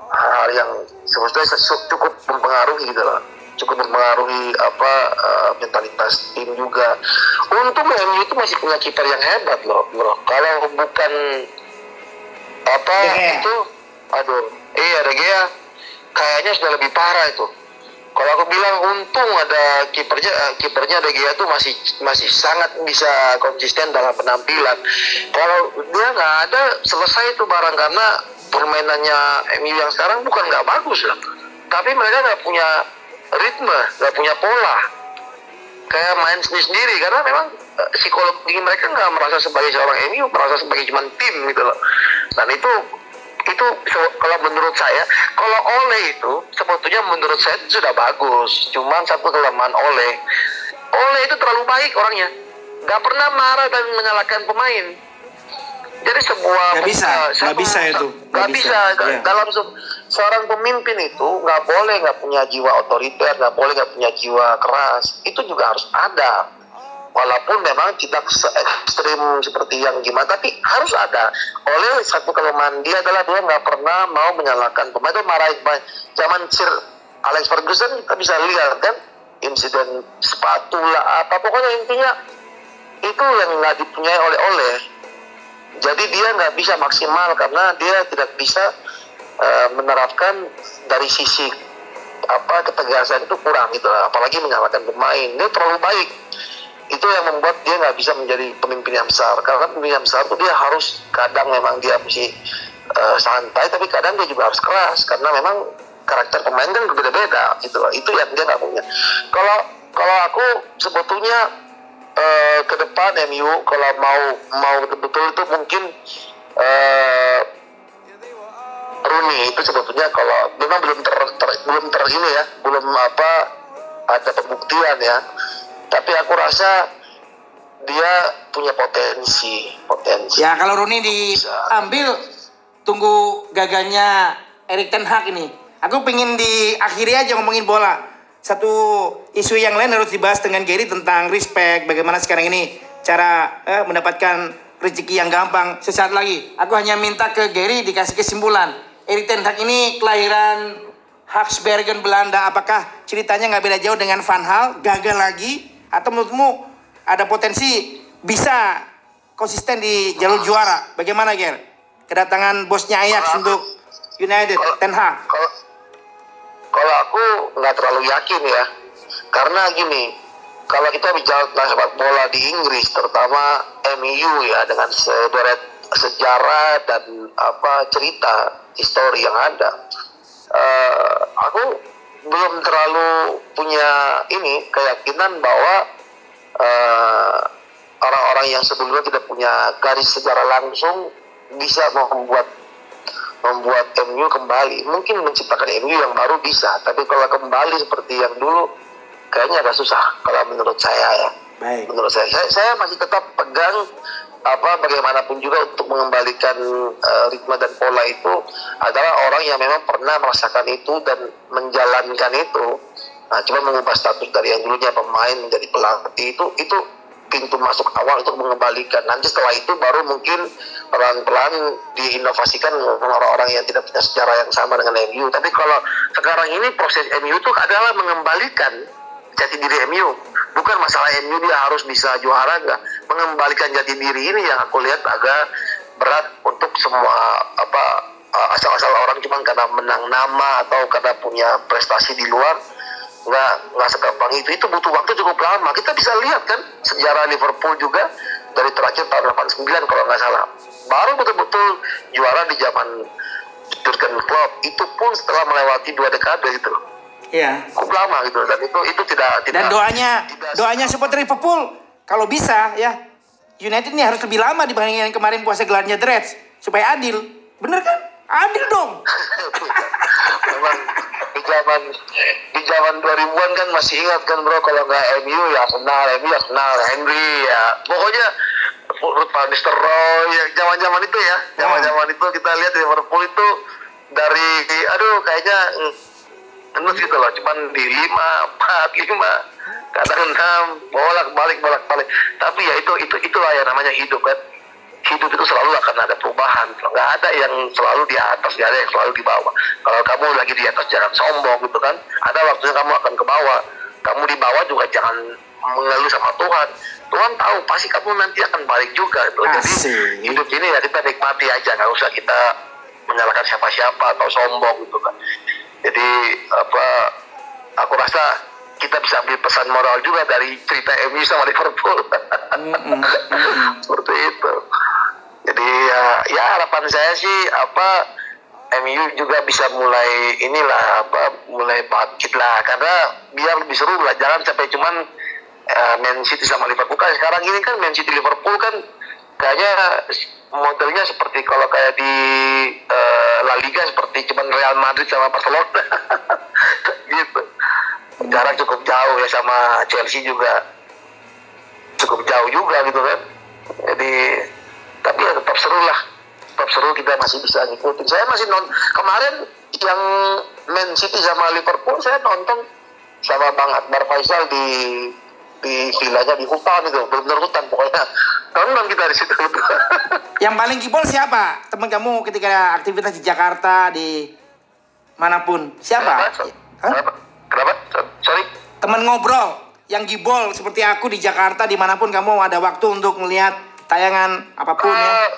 hal yang sebetulnya cukup mempengaruhi gitu loh cukup mempengaruhi apa uh, mentalitas tim juga. Untung MU itu masih punya kiper yang hebat loh, bro. Kalau bukan apa itu, aduh, iya De Gea kayaknya sudah lebih parah itu. Kalau aku bilang untung ada kipernya uh, kipernya De Gea tuh masih masih sangat bisa konsisten dalam penampilan. Kalau dia nggak ada selesai itu barang karena permainannya MU yang sekarang bukan nggak bagus lah. Tapi mereka nggak punya ritme, nggak punya pola. Kayak main sendiri-sendiri karena memang uh, psikologi mereka nggak merasa sebagai seorang MU, merasa sebagai cuma tim gitu loh. Dan itu itu kalau menurut saya kalau oleh itu sebetulnya menurut saya itu sudah bagus cuman satu kelemahan oleh oleh itu terlalu baik orangnya nggak pernah marah dan menyalahkan pemain jadi sebuah nggak bisa nggak bisa itu nggak bisa, bisa. Yeah. dalam seorang pemimpin itu nggak boleh nggak punya jiwa otoriter nggak boleh nggak punya jiwa keras. Itu juga harus ada. Walaupun memang tidak se ekstrim seperti yang gimana tapi harus ada. Oleh satu kelemahan dia adalah dia nggak pernah mau menyalahkan pemain. Itu pemain zaman Sir Alex Ferguson kita bisa lihat kan insiden sepatu lah apa pokoknya intinya itu yang nggak dipunyai oleh oleh jadi dia nggak bisa maksimal karena dia tidak bisa uh, menerapkan dari sisi apa ketegasan itu kurang gitu apalagi menyalahkan pemain. Dia terlalu baik. Itu yang membuat dia nggak bisa menjadi pemimpin yang besar. Karena pemimpin yang besar itu dia harus kadang memang dia mesti uh, santai tapi kadang dia juga harus keras. Karena memang karakter pemain kan berbeda-beda gitu itu yang dia nggak punya. Kalau kalau aku sebetulnya uh, ke depan MU kalau mau mau betul-betul itu mungkin uh, Rooney itu sebetulnya kalau memang belum ter, ter belum ter ini ya belum apa ada pembuktian ya. Tapi aku rasa dia punya potensi potensi. Ya kalau Rooney diambil tunggu gagalnya Erik Ten Hag ini. Aku pengen diakhiri aja ngomongin bola. Satu isu yang lain harus dibahas dengan Gary tentang respect bagaimana sekarang ini cara eh, mendapatkan rezeki yang gampang. Sesaat lagi aku hanya minta ke Gary dikasih kesimpulan Erik Ten Hag ini kelahiran Habsbergen Belanda apakah ceritanya nggak beda jauh dengan Van Hal gagal lagi atau menurutmu ada potensi bisa konsisten di jalur juara? Bagaimana Ger? Kedatangan bosnya Ajax untuk United, kalau, Ten Hag. Kalau, kalau aku nggak terlalu yakin ya, karena gini, kalau kita bicara tentang sepak bola di Inggris, terutama MU ya dengan sederet sejarah dan apa cerita histori yang ada, uh, aku belum terlalu punya ini keyakinan bahwa eh, orang-orang yang sebelumnya tidak punya garis sejarah langsung bisa membuat membuat MU kembali. Mungkin menciptakan MU yang baru bisa tapi kalau kembali seperti yang dulu kayaknya agak susah kalau menurut saya ya. Baik. menurut saya. Saya, saya masih tetap pegang apa bagaimanapun juga untuk mengembalikan uh, ritme dan pola itu adalah orang yang memang pernah merasakan itu dan menjalankan itu nah cuma mengubah status dari yang dulunya pemain menjadi pelatih itu itu pintu masuk awal untuk mengembalikan. Nanti setelah itu baru mungkin pelan-pelan diinovasikan orang-orang yang tidak punya sejarah yang sama dengan MU. Tapi kalau sekarang ini proses MU itu adalah mengembalikan jati diri MU. Bukan masalah MU dia harus bisa juara enggak. Mengembalikan jati diri ini yang aku lihat agak berat untuk semua apa asal-asal orang cuma karena menang nama atau karena punya prestasi di luar nggak nggak segampang itu. Itu butuh waktu cukup lama. Kita bisa lihat kan sejarah Liverpool juga dari terakhir tahun 89 kalau nggak salah. Baru betul-betul juara di zaman Jurgen Klopp. Itu pun setelah melewati dua dekade gitu. Iya. cukup lama gitu. Dan itu itu tidak tidak Dan doanya tidak- doanya supporter Liverpool kalau bisa ya United ini harus lebih lama dibandingin yang kemarin puasa gelarnya The Reds supaya adil. Bener kan? Adil dong. memang di zaman di zaman 2000-an kan masih ingat kan bro kalau nggak MU ya Arsenal, MU ya Arsenal, Henry ya pokoknya Ruth Van Nistelrooy ya zaman-zaman itu ya zaman-zaman itu kita lihat di Liverpool itu dari aduh kayaknya mm, endus gitu loh cuman di lima empat lima kadang enam bolak balik bolak balik tapi ya itu itu itulah yang namanya hidup kan. Hidup itu selalu akan ada perubahan. Nggak ada yang selalu di atas nggak ada yang selalu di bawah. Kalau kamu lagi di atas jangan sombong gitu kan. Ada waktunya kamu akan ke bawah. Kamu di bawah juga jangan mengeluh sama Tuhan. Tuhan tahu pasti kamu nanti akan balik juga gitu. jadi hidup ini ya kita nikmati aja. Nggak usah kita menyalahkan siapa-siapa atau sombong gitu kan. Jadi apa aku rasa kita bisa ambil pesan moral juga dari cerita MU sama Liverpool. Seperti itu. Jadi ya, ya harapan saya sih apa MU juga bisa mulai inilah apa mulai bangkit lah. Karena biar lebih seru lah jangan sampai cuman eh, Man City sama Liverpool. Kan sekarang ini kan Man City Liverpool kan kayaknya modelnya seperti kalau kayak di eh, La Liga seperti cuman Real Madrid sama Barcelona. Gitu jarak cukup jauh ya sama Chelsea juga. Cukup jauh juga gitu kan. Jadi tapi ya tetap seru lah. Tetap seru kita masih bisa ngikutin. Saya masih non kemarin yang Man City sama Liverpool saya nonton sama Bang Akbar Faisal di di villanya di hutan itu benar hutan pokoknya. Nonton kita di situ. Yang paling kibol siapa? Teman kamu ketika aktivitas di Jakarta di mana pun. Siapa? kenapa? Hah? kenapa? Kenapa sorry? Teman ngobrol yang gibol seperti aku di Jakarta di mana pun kamu ada waktu untuk melihat tayangan apa pun ya. Eh,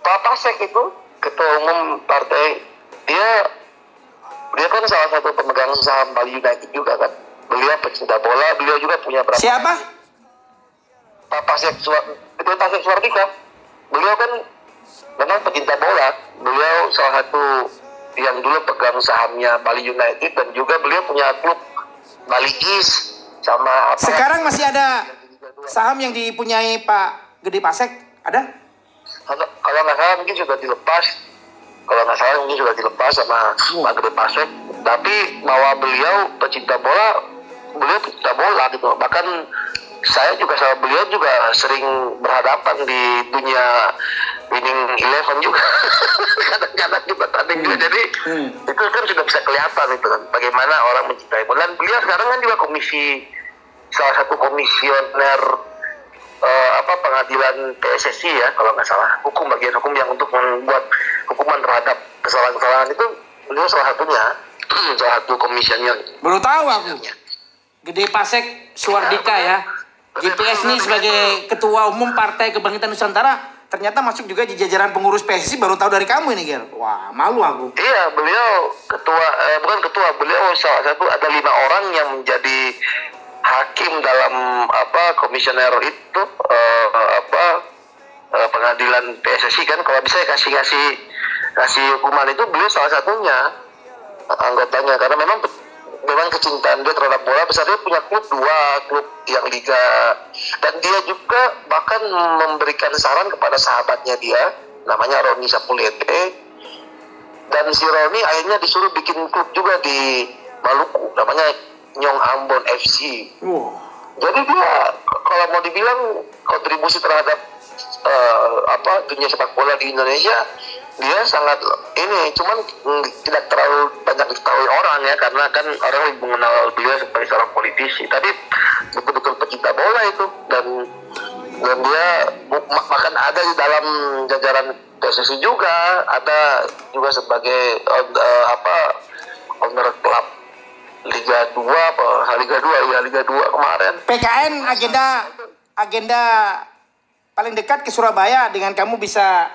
Pak Pasek itu ketua umum partai. Dia dia kan salah satu pemegang saham Bali United juga kan. Beliau pecinta bola beliau juga punya berapa Siapa? Pak Pasek Suar itu Pasek Suardika beliau kan memang pecinta bola. Beliau salah satu yang dulu pegang sahamnya Bali United dan juga beliau punya klub Bali East sama apa? Sekarang masih ada saham yang dipunyai Pak Gede Pasek? Ada? kalau nggak salah mungkin sudah dilepas. Kalau nggak salah mungkin sudah dilepas sama Pak Gede Pasek. Tapi bahwa beliau pecinta bola beliau pecinta bola gitu. Bahkan saya juga sama beliau juga sering berhadapan di dunia winning eleven juga. Kadang-kadang juga tanding juga. Jadi Hmm. itu kan sudah bisa kelihatan itu kan bagaimana orang mencintai bola. Dan beliau sekarang kan juga komisi salah satu komisioner eh, apa pengadilan PSSI ya kalau nggak salah. Hukum bagian hukum yang untuk membuat hukuman terhadap kesalahan-kesalahan itu beliau salah satunya. Salah satu komisioner. Baru tahu aku. Gede Pasek Suardika ya. GPS ini sebagai ketua umum Partai Kebangkitan Nusantara ternyata masuk juga di jajaran pengurus PSSI baru tahu dari kamu ini Ger. Wah malu aku. Iya, beliau ketua, eh, bukan ketua, beliau salah satu ada lima orang yang menjadi hakim dalam apa komisioner itu eh, apa eh, pengadilan PSSI kan. Kalau bisa kasih kasih kasih hukuman itu beliau salah satunya anggotanya karena memang memang kecintaan dia terhadap bola besar dia punya klub dua klub yang liga. Dan dia juga bahkan memberikan saran kepada sahabatnya dia namanya Roni Sapulete. Dan si Roni akhirnya disuruh bikin klub juga di Maluku namanya Nyong Ambon FC jadi dia kalau mau dibilang kontribusi terhadap eh, apa dunia sepak bola di Indonesia dia sangat ini cuman tidak terlalu banyak diketahui orang ya karena kan orang lebih mengenal beliau sebagai seorang politisi. Tapi betul-betul pecinta bola itu dan dan dia bu- ma- bahkan ada di dalam jajaran PSSI juga ada juga sebagai eh, apa owner klub Liga 2 apa Liga 2 ya Liga 2 kemarin. PKN agenda agenda paling dekat ke Surabaya dengan kamu bisa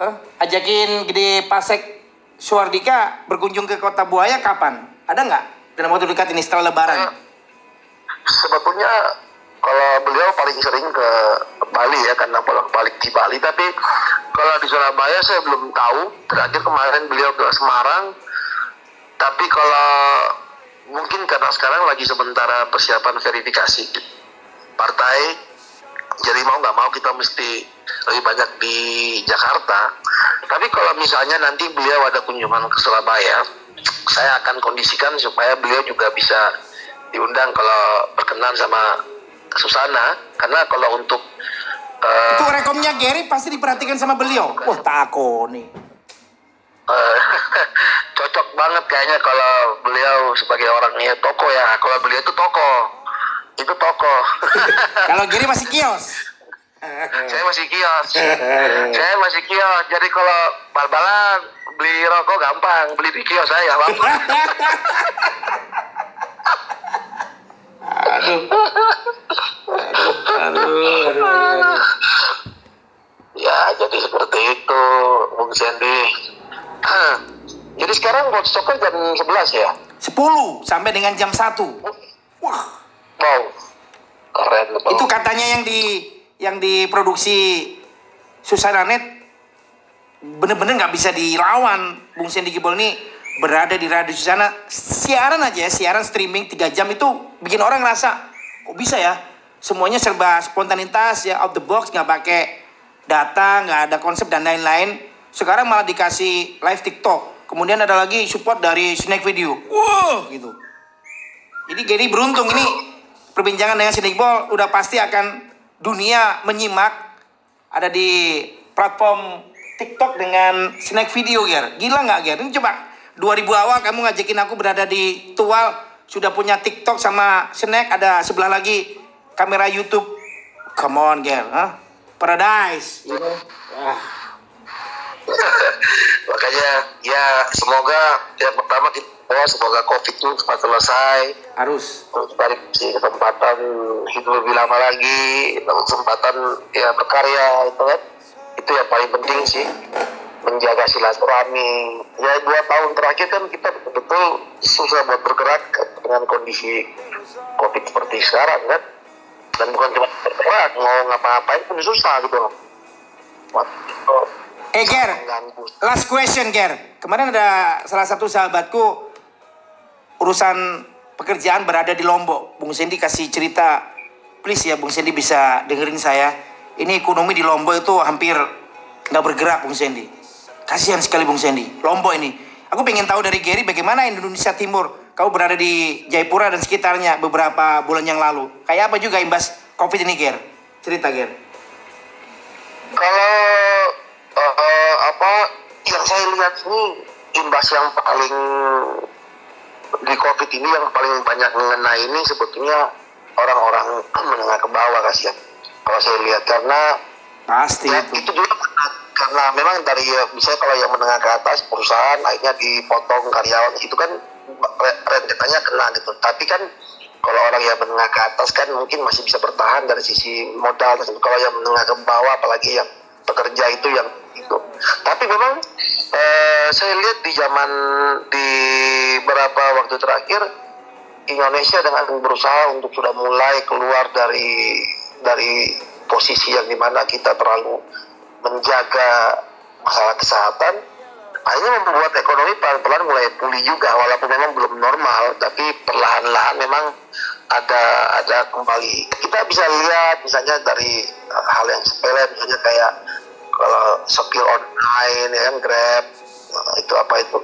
eh, ajakin Gede Pasek Suardika berkunjung ke Kota Buaya kapan? Ada nggak? Dalam waktu dekat ini setelah Lebaran? sebetulnya kalau beliau paling sering ke Bali ya karena bolak balik di Bali. Tapi kalau di Surabaya saya belum tahu. Terakhir kemarin beliau ke Semarang. Tapi kalau mungkin karena sekarang lagi sementara persiapan verifikasi partai jadi mau nggak mau kita mesti lebih banyak di Jakarta tapi kalau misalnya nanti beliau ada kunjungan ke Surabaya saya akan kondisikan supaya beliau juga bisa diundang kalau berkenan sama Susana karena kalau untuk eh, Itu rekomnya Gary pasti diperhatikan sama beliau. Wah tako nih. eh, cocok banget kayaknya kalau beliau sebagai orangnya toko ya kalau beliau itu toko itu toko Kalau Gary masih kios. Saya masih kios. Saya masih kios. Jadi kalau bal-balan beli rokok gampang. Beli di kios saya Aduh. Aduh, aduh, aduh, aduh. ya jadi seperti itu Bung Sandy. Jadi sekarang soccer jam 11 ya? 10 sampai dengan jam 1. Wah, wow. Keren Bang. itu katanya yang di yang diproduksi Susana Net bener-bener nggak bisa dilawan. Bung Sandy Gibol ini berada di radio Susana. Siaran aja ya siaran streaming 3 jam itu bikin orang ngerasa kok bisa ya? Semuanya serba spontanitas ya out the box nggak pakai data nggak ada konsep dan lain-lain. Sekarang malah dikasih live TikTok. Kemudian ada lagi support dari Snack Video. Wow. Gitu. Jadi Gary beruntung ini perbincangan dengan Sidik Ball udah pasti akan dunia menyimak ada di platform TikTok dengan snack video Ger. Gila nggak Ger? Ini coba 2000 awal kamu ngajakin aku berada di Tual sudah punya TikTok sama snack ada sebelah lagi kamera YouTube. Come on Ger, huh? Paradise. You know? Wah. makanya ya semoga yang pertama kita doa semoga covid itu cepat selesai. Harus. terus cari si kesempatan hidup lebih lama lagi kesempatan ya berkarya itu kan. Itu yang paling penting sih menjaga silaturahmi. Ya dua tahun terakhir kan kita betul-betul susah buat bergerak dengan kondisi covid seperti sekarang kan. Dan bukan cuma bergerak mau ngapa-ngapain pun susah gitu. Loh Eh Ger, last question Ger. Kemarin ada salah satu sahabatku urusan pekerjaan berada di Lombok. Bung Sendi kasih cerita, please ya Bung Sendi bisa dengerin saya. Ini ekonomi di Lombok itu hampir nggak bergerak Bung Sendi. Kasihan sekali Bung Sendi. Lombok ini. Aku pengen tahu dari Gary bagaimana Indonesia Timur. Kau berada di Jayapura dan sekitarnya beberapa bulan yang lalu. Kayak apa juga imbas COVID ini Ger? Cerita Ger. kalau eh, apa yang saya lihat ini imbas yang paling di covid ini yang paling banyak mengenai ini sebetulnya orang-orang menengah ke bawah kasihan. Kalau saya lihat karena Pasti ya, itu. itu juga karena, memang dari misalnya kalau yang menengah ke atas perusahaan akhirnya dipotong karyawan itu kan re- rentetannya kena gitu. Tapi kan kalau orang yang menengah ke atas kan mungkin masih bisa bertahan dari sisi modal kalau yang menengah ke bawah apalagi yang pekerja itu yang itu tapi memang eh, saya lihat di zaman di beberapa waktu terakhir Indonesia dengan berusaha untuk sudah mulai keluar dari dari posisi yang di mana kita terlalu menjaga masalah kesehatan. Akhirnya membuat ekonomi pelan-pelan mulai pulih juga walaupun memang belum normal tapi perlahan-lahan memang ada ada kembali. Kita bisa lihat misalnya dari hal yang sepele misalnya kayak kalau sopir online ya kan grab Nah, itu apa itu?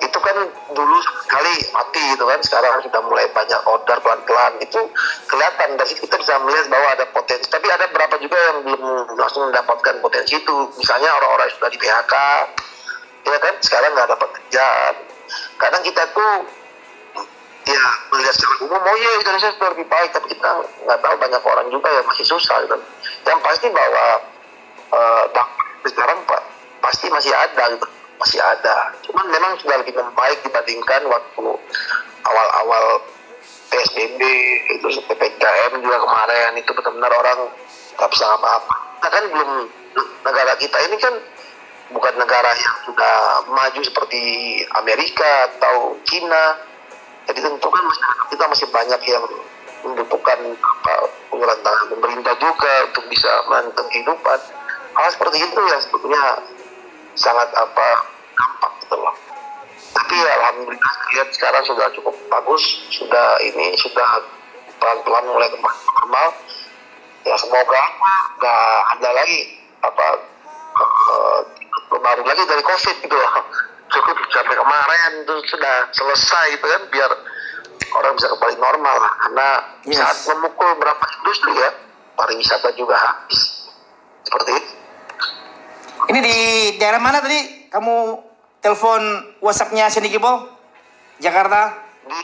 Itu kan dulu sekali mati gitu kan sekarang sudah mulai banyak order pelan-pelan. Itu kelihatan dari kita bisa melihat bahwa ada potensi. Tapi ada berapa juga yang belum langsung mendapatkan potensi itu. Misalnya orang-orang sudah di PHK ya kan sekarang nggak dapat kerjaan. Kadang kita tuh ya melihat secara umum oh iya Indonesia sudah lebih baik. Tapi kita nggak tahu banyak orang juga yang masih susah gitu. Yang pasti bahwa uh, sekarang pak pasti masih ada gitu masih ada. Cuman memang sudah lebih membaik dibandingkan waktu awal-awal PSBB itu PPKM juga kemarin itu benar-benar orang nggak bisa apa-apa. Nah kan belum negara kita ini kan bukan negara yang sudah maju seperti Amerika atau Cina. Jadi tentu kan kita masih banyak yang membutuhkan apa tangan pemerintah juga untuk bisa melanjutkan kehidupan. Hal seperti itu yang sebetulnya sangat apa dampak gitu loh. Tapi ya, alhamdulillah lihat sekarang sudah cukup bagus sudah ini sudah pelan-pelan mulai kembali normal. Ya semoga nggak ada lagi apa uh, baru lagi dari covid gitu loh. Cukup sampai kemarin itu sudah selesai gitu kan biar orang bisa kembali normal. Lah karena yes. saat memukul berapa industri ya pariwisata juga habis. Seperti itu ini di daerah mana tadi kamu telepon WhatsAppnya Sandy Gibol? Jakarta? Di,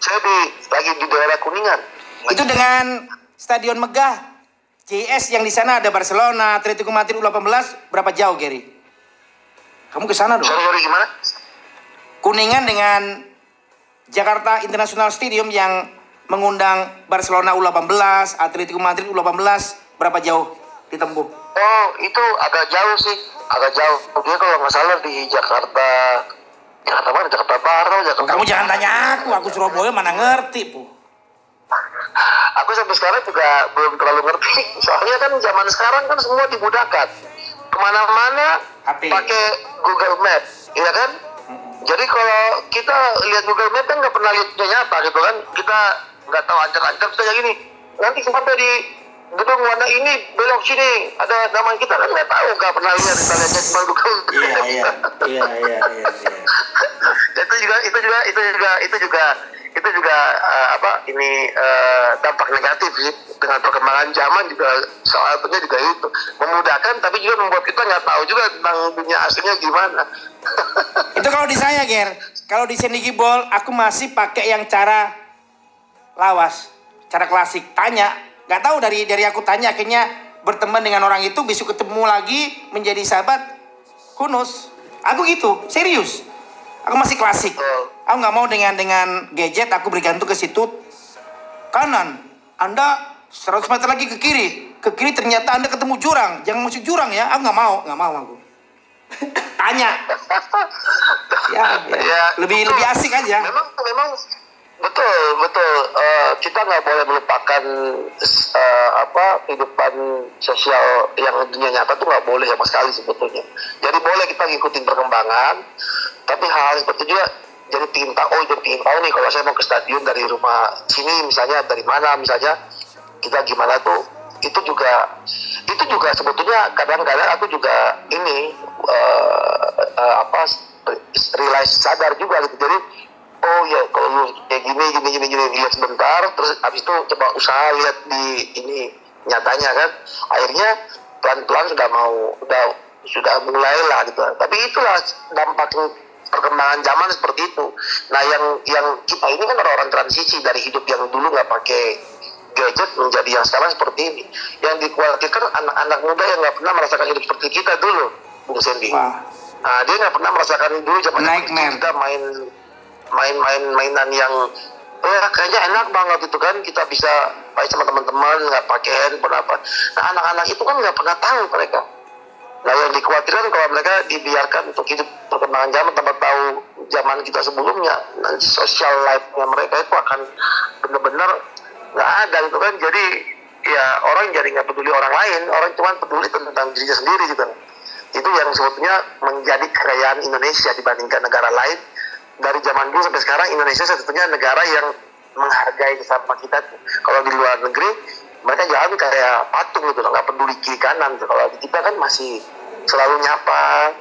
saya di, lagi di daerah Kuningan. Lagi. Itu dengan Stadion Megah. JS yang di sana ada Barcelona, Atletico Madrid U18, berapa jauh Gary? Kamu ke sana dong. Sorry, sorry, gimana? Kuningan dengan Jakarta International Stadium yang mengundang Barcelona U18, Atletico Madrid U18, berapa jauh ditempuh? Oh, itu agak jauh sih. Agak jauh. Dia kalau nggak salah di Jakarta. Jakarta mana? Jakarta Barat Jakarta kamu jangan tanya aku. Aku Surabaya mana ngerti bu. Aku sampai sekarang juga belum terlalu ngerti. Soalnya kan zaman sekarang kan semua dimudahkan ke mana-mana pakai Google Map ya kan? Jadi kalau kita lihat Google Map kan nggak pernah lihatnya apa gitu kan. Kita nggak tahu ancam-ancam kita kayak gini. Nanti sampai di gedung warna ini belok sini. Ada nama kita kan nggak tahu nggak pernah lihat kita lihatnya cuma gedung iya iya iya iya iya itu juga itu juga itu juga itu juga itu juga uh, apa ini uh, dampak negatif sih. Dengan perkembangan zaman juga soal satunya juga itu. Memudahkan tapi juga membuat kita nggak tahu juga tentang dunia aslinya gimana. Itu kalau di saya Ger. Kalau di sini Gibol aku masih pakai yang cara lawas cara klasik. Tanya nggak tahu dari dari aku tanya akhirnya berteman dengan orang itu besok ketemu lagi menjadi sahabat kunus. Aku gitu serius. Aku masih klasik. Aku nggak mau dengan dengan gadget aku bergantung ke situ. Kanan anda 100 meter lagi ke kiri. Ke kiri ternyata anda ketemu jurang. Jangan masuk jurang ya aku nggak mau nggak mau aku. Tanya. Ya, ya. ya lebih lebih asik aja. memang memang Betul, betul. Uh, kita nggak boleh melupakan uh, apa kehidupan sosial yang dunia nyata tuh nggak boleh sama sekali sebetulnya. Jadi boleh kita ngikutin perkembangan, tapi hal-hal seperti juga jadi pingin tahu, oh jadi pingin tahu nih kalau saya mau ke stadion dari rumah sini misalnya dari mana misalnya kita gimana tuh itu juga itu juga sebetulnya kadang-kadang aku juga ini uh, uh, apa realize sadar juga gitu jadi oh ya kalau lu kayak gini gini gini gini lihat sebentar. Terus habis itu coba usaha lihat di ini nyatanya kan. Akhirnya pelan-pelan sudah mau udah sudah mulai lah gitu. Tapi itulah dampak perkembangan zaman seperti itu. Nah yang yang kita ini kan orang-orang transisi dari hidup yang dulu nggak pakai gadget menjadi yang sekarang seperti ini. Yang dikhawatirkan anak-anak muda yang nggak pernah merasakan hidup seperti kita dulu Bung Sandy nah, dia nggak pernah merasakan dulu zaman kita main main-main mainan yang oh ya kayaknya enak banget itu kan. Kita bisa main sama teman-teman nggak pakai handphone apa. Nah anak-anak itu kan nggak pernah tahu mereka. Nah yang dikhawatirkan kalau mereka dibiarkan untuk hidup perkembangan zaman tanpa tahu zaman kita sebelumnya nanti social life-nya mereka itu akan benar-benar nggak ada gitu kan. Jadi ya orang jadi nggak peduli orang lain orang cuma peduli tentang dirinya sendiri gitu. Itu yang sebetulnya menjadi kekayaan Indonesia dibandingkan negara lain dari zaman dulu sampai sekarang Indonesia satu-satunya negara yang menghargai sesama kita. Kalau di luar negeri mereka jalan kayak patung gitu nggak peduli kiri kanan kalau di kita kan masih selalu nyapa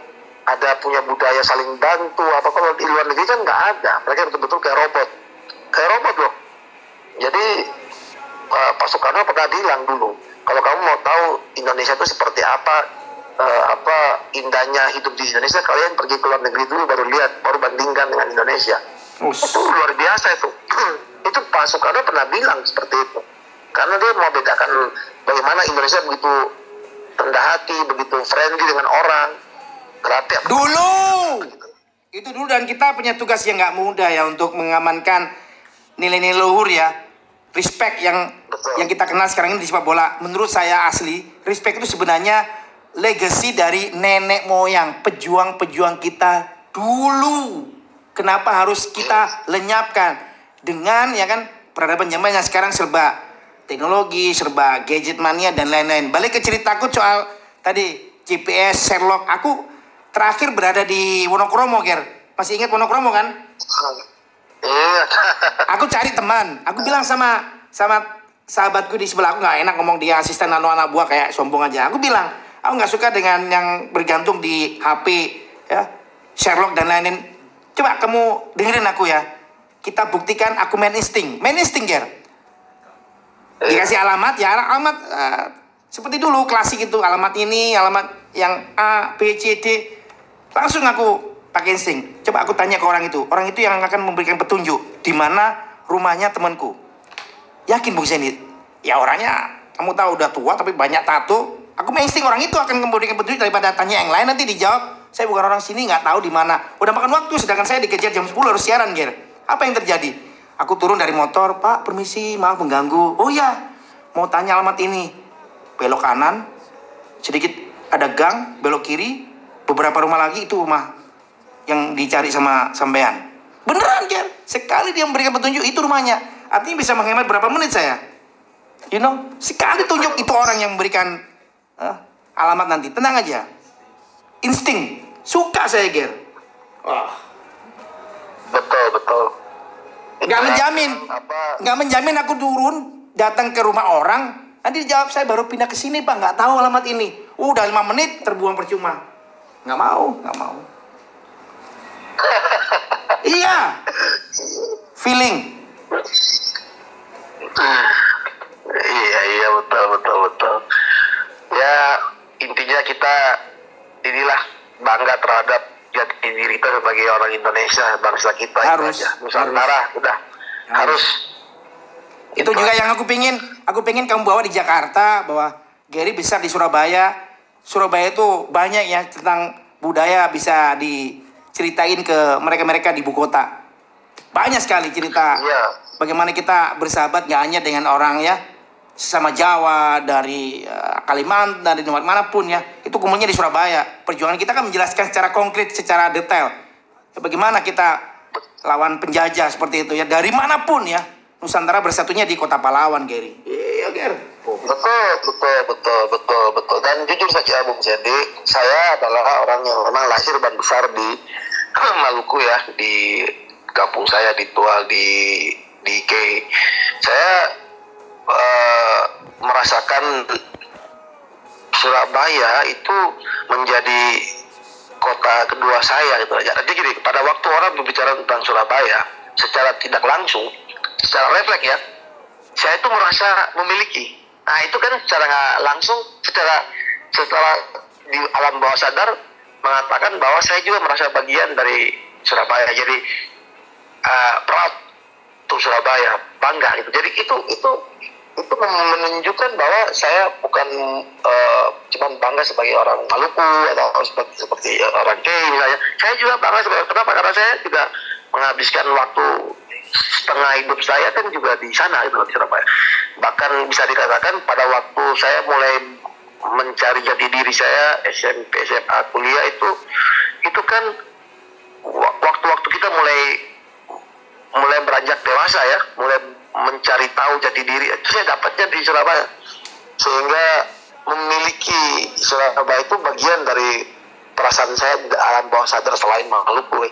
ada punya budaya saling bantu. Apa kalau di luar negeri kan nggak ada. Mereka betul-betul kayak robot. Kayak robot loh. Jadi uh, Pak Soekarno pernah bilang dulu kalau kamu mau tahu Indonesia itu seperti apa uh, apa indahnya hidup di Indonesia kalian pergi ke luar negeri dulu baru lihat baru bandingkan dengan Indonesia Us. itu luar biasa itu itu Pak Soekarno pernah bilang seperti itu karena dia mau bedakan bagaimana Indonesia begitu rendah hati begitu friendly dengan orang gratis Dulu. Itu dulu dan kita punya tugas yang nggak mudah ya untuk mengamankan nilai-nilai luhur ya. Respect yang Betul. yang kita kenal sekarang ini di sepak bola. Menurut saya asli, respect itu sebenarnya legacy dari nenek moyang, pejuang-pejuang kita dulu. Kenapa harus kita lenyapkan dengan ya kan peradaban zaman yang sekarang serba teknologi, serba gadget mania dan lain-lain. Balik ke ceritaku soal tadi GPS, Sherlock. Aku terakhir berada di Wonokromo, Ger. Masih ingat Wonokromo kan? iya Aku cari teman. Aku bilang sama sama sahabatku di sebelah aku nggak enak ngomong dia asisten anu anak buah kayak sombong aja. Aku bilang aku nggak suka dengan yang bergantung di HP ya. Sherlock dan lain-lain. Coba kamu dengerin aku ya. Kita buktikan aku main insting. Main insting, Ger. Dikasih alamat ya alamat eh, seperti dulu klasik itu. Alamat ini alamat yang A B C D. Langsung aku pakai insting. Coba aku tanya ke orang itu. Orang itu yang akan memberikan petunjuk di mana rumahnya temanku. Yakin Bung Zenit ya orangnya kamu tahu udah tua tapi banyak tato aku main insting orang itu akan memberikan petunjuk daripada tanya yang lain. Nanti dijawab saya bukan orang sini nggak tahu di mana. Udah makan waktu sedangkan saya dikejar jam 10 harus siaran Ger. Apa yang terjadi? Aku turun dari motor Pak permisi maaf mengganggu. Oh ya mau tanya alamat ini. Belok kanan sedikit ada gang belok kiri beberapa rumah lagi itu rumah yang dicari sama sampean. Beneran Ger sekali dia memberikan petunjuk itu rumahnya. Artinya bisa menghemat berapa menit saya? You know sekali tunjuk itu orang yang memberikan alamat nanti. Tenang aja. Insting. Suka saya Ger. Wah, betul betul. Nggak menjamin. nggak menjamin aku turun datang ke rumah orang. Nanti dijawab saya baru pindah ke sini pak. Nggak tahu alamat ini. Udah lima menit terbuang percuma. Nggak mau nggak mau. Iya. Feeling. Iya iya betul betul betul ya intinya kita inilah bangga terhadap jati diri kita sebagai orang Indonesia bangsa kita itu Harus, aja. Nusantara udah. Harus. Itu juga yang aku pingin. Aku pingin kamu bawa di Jakarta bahwa Gary besar di Surabaya. Surabaya itu banyak ya tentang budaya bisa diceritain ke mereka-mereka di ibu kota. Banyak sekali cerita Iya. bagaimana kita bersahabat nggak hanya dengan orang ya sesama Jawa dari eh, Kalimantan dari tempat mana pun ya itu kumpulnya di Surabaya. Perjuangan kita kan menjelaskan secara konkret secara detail. Bagaimana kita lawan penjajah seperti itu ya dari mana pun ya. Nusantara bersatunya di kota Pahlawan Gary. Iya Ger. Betul betul betul betul betul. Dan jujur saja Bung Sandy saya adalah orang yang memang lahir dan besar di Maluku ya di kampung saya di Tual di di K. Saya eh, merasakan Surabaya itu menjadi kota kedua saya gitu aja. Jadi gini, pada waktu orang berbicara tentang Surabaya secara tidak langsung, secara refleks ya, saya itu merasa memiliki. Nah itu kan secara langsung, secara setelah di alam bawah sadar mengatakan bahwa saya juga merasa bagian dari Surabaya. Jadi uh, proud to Surabaya, bangga gitu. Jadi itu itu itu menunjukkan bahwa saya bukan uh, cuman bangga sebagai orang Maluku atau seperti, seperti orang K misalnya. Saya juga bangga sebagai kenapa? Karena saya juga menghabiskan waktu setengah hidup saya kan juga di sana gitu di Surabaya. Bahkan bisa dikatakan pada waktu saya mulai mencari jati diri saya SMP SMA kuliah itu itu kan wa- waktu-waktu kita mulai mulai beranjak dewasa ya, mulai mencari tahu jati diri. Itu saya dapatnya di Surabaya. Sehingga memiliki Surabaya itu bagian dari perasaan saya di alam bawah sadar selain Maluku.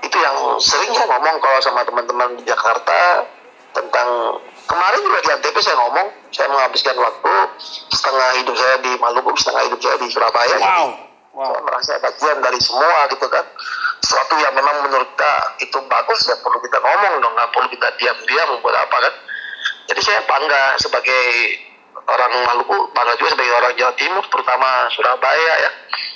Itu yang sering saya ngomong kalau sama teman-teman di Jakarta tentang kemarin juga di ANTP saya ngomong saya menghabiskan waktu setengah hidup saya di Maluku, setengah hidup saya di Surabaya. wow wow. saya merasa bagian dari semua gitu kan sesuatu yang memang menurut kita itu bagus ya perlu kita ngomong dong nggak perlu kita diam-diam buat apa kan? Jadi saya bangga sebagai orang Maluku bangga juga sebagai orang Jawa Timur terutama Surabaya ya.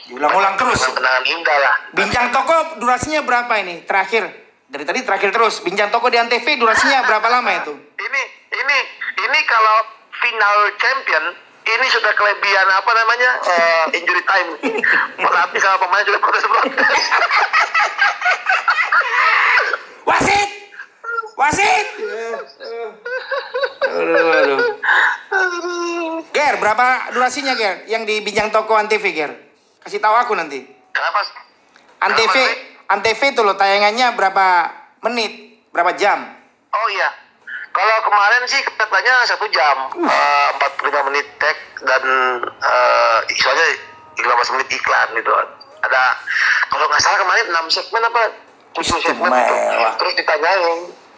Diulang-ulang terus. Kenangan indah lah. Bincang toko durasinya berapa ini? Terakhir. Dari tadi terakhir terus. Bincang toko di Antv durasinya berapa lama itu? Ini ini ini kalau final champion ini sudah kelebihan apa namanya? Uh, injury time. Pelatih sama pemain juga protes protes wasit! Wasit! Aduh, aduh. Ger berapa durasinya Ger? Yang di bincang toko Antv Ger. Kasih tahu aku nanti. Kenapa? Antv Antv itu loh tayangannya berapa menit berapa jam? Oh iya kalau kemarin sih katanya satu jam, eh, empat puluh lima menit tag dan uh, soalnya 15 menit iklan gitu. Ada kalau nggak salah kemarin enam segmen apa tujuh segmen itu. Terus ditanyain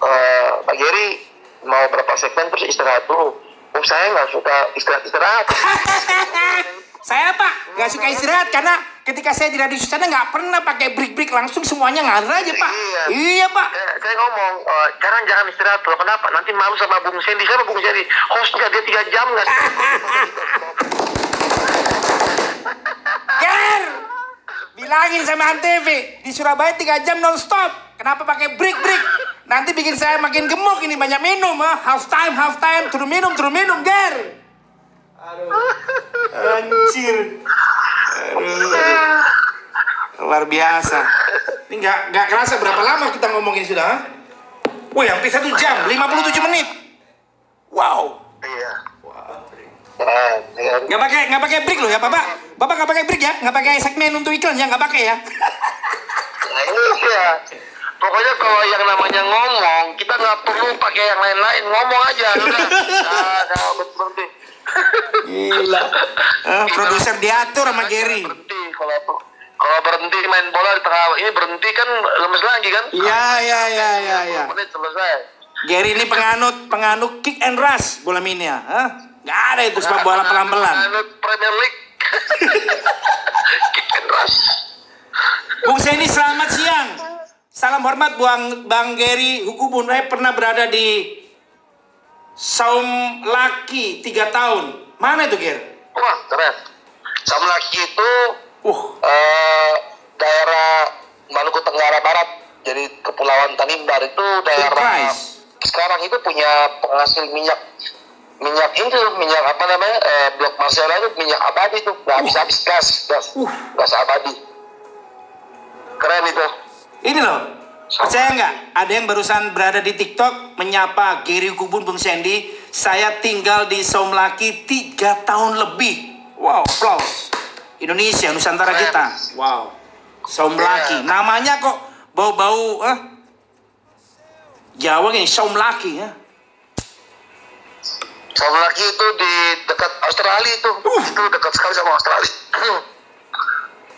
uh, Pak Geri mau berapa segmen terus istirahat dulu. Oh saya nggak suka istirahat istirahat. Saya pak nggak suka istirahat karena ketika saya di radio sana nggak pernah pakai break break langsung semuanya ngalir aja pak. Iya, iya pak. Saya, saya ngomong uh, jangan jangan istirahat loh kenapa? Nanti malu sama Bung Sandy sama Bung Sandy hostnya dia tiga jam nggak? Ger, bilangin sama Antv di Surabaya tiga jam nonstop. Kenapa pakai break break? Nanti bikin saya makin gemuk ini banyak minum ah. Half time half time turun minum turun minum Ger. Aduh. Anjir. Aduh. Luar biasa. Ini nggak nggak kerasa berapa lama kita ngomongin sudah? Ha? Wih, hampir satu jam, 57 menit. Wow. Iya. Nggak pakai nggak pakai break loh ya, Bapak. Bapak nggak pakai break ya, nggak pakai segmen untuk iklan ya, nggak pakai ya. Nah ya. Pokoknya kalau yang namanya ngomong, kita nggak perlu pakai yang lain-lain, ngomong aja. Udah, nah, nah, berhenti. Gila. Eh, produser diatur sama Gary. Berhenti kalau kalau berhenti main bola di tengah ini berhenti kan lemes lagi kan? Iya iya iya iya. Ya. Menit selesai. Gary ini penganut penganut kick and rush bola mini ya. Hah? Gak ada itu sepak bola pelan-pelan. Penganut Premier League. kick and rush. Bung Seni selamat siang. Salam hormat Bang Bang Gary Hukubun. Saya pernah berada di Saum Laki tiga tahun. Mana itu Ger? Wah keren. Saum Laki itu Uh, eh, daerah Maluku Tenggara Barat. Jadi Kepulauan Tanimbar itu daerah surprise. sekarang itu punya penghasil minyak minyak itu minyak apa namanya eh, blok Marcella itu minyak abadi tuh nggak habis habis gas gas Uh. gas abadi keren itu Ini loh. Percaya nggak? Ada yang barusan berada di TikTok menyapa Gary Kubun Bung Sandy. Saya tinggal di Saum Laki tiga tahun lebih. Wow, applause. Indonesia, Nusantara Keren. kita. Wow. Saum Laki. Namanya kok bau-bau eh? Jawa ini Saum Laki ya. sama lagi itu di dekat Australia itu itu dekat sekali sama Australia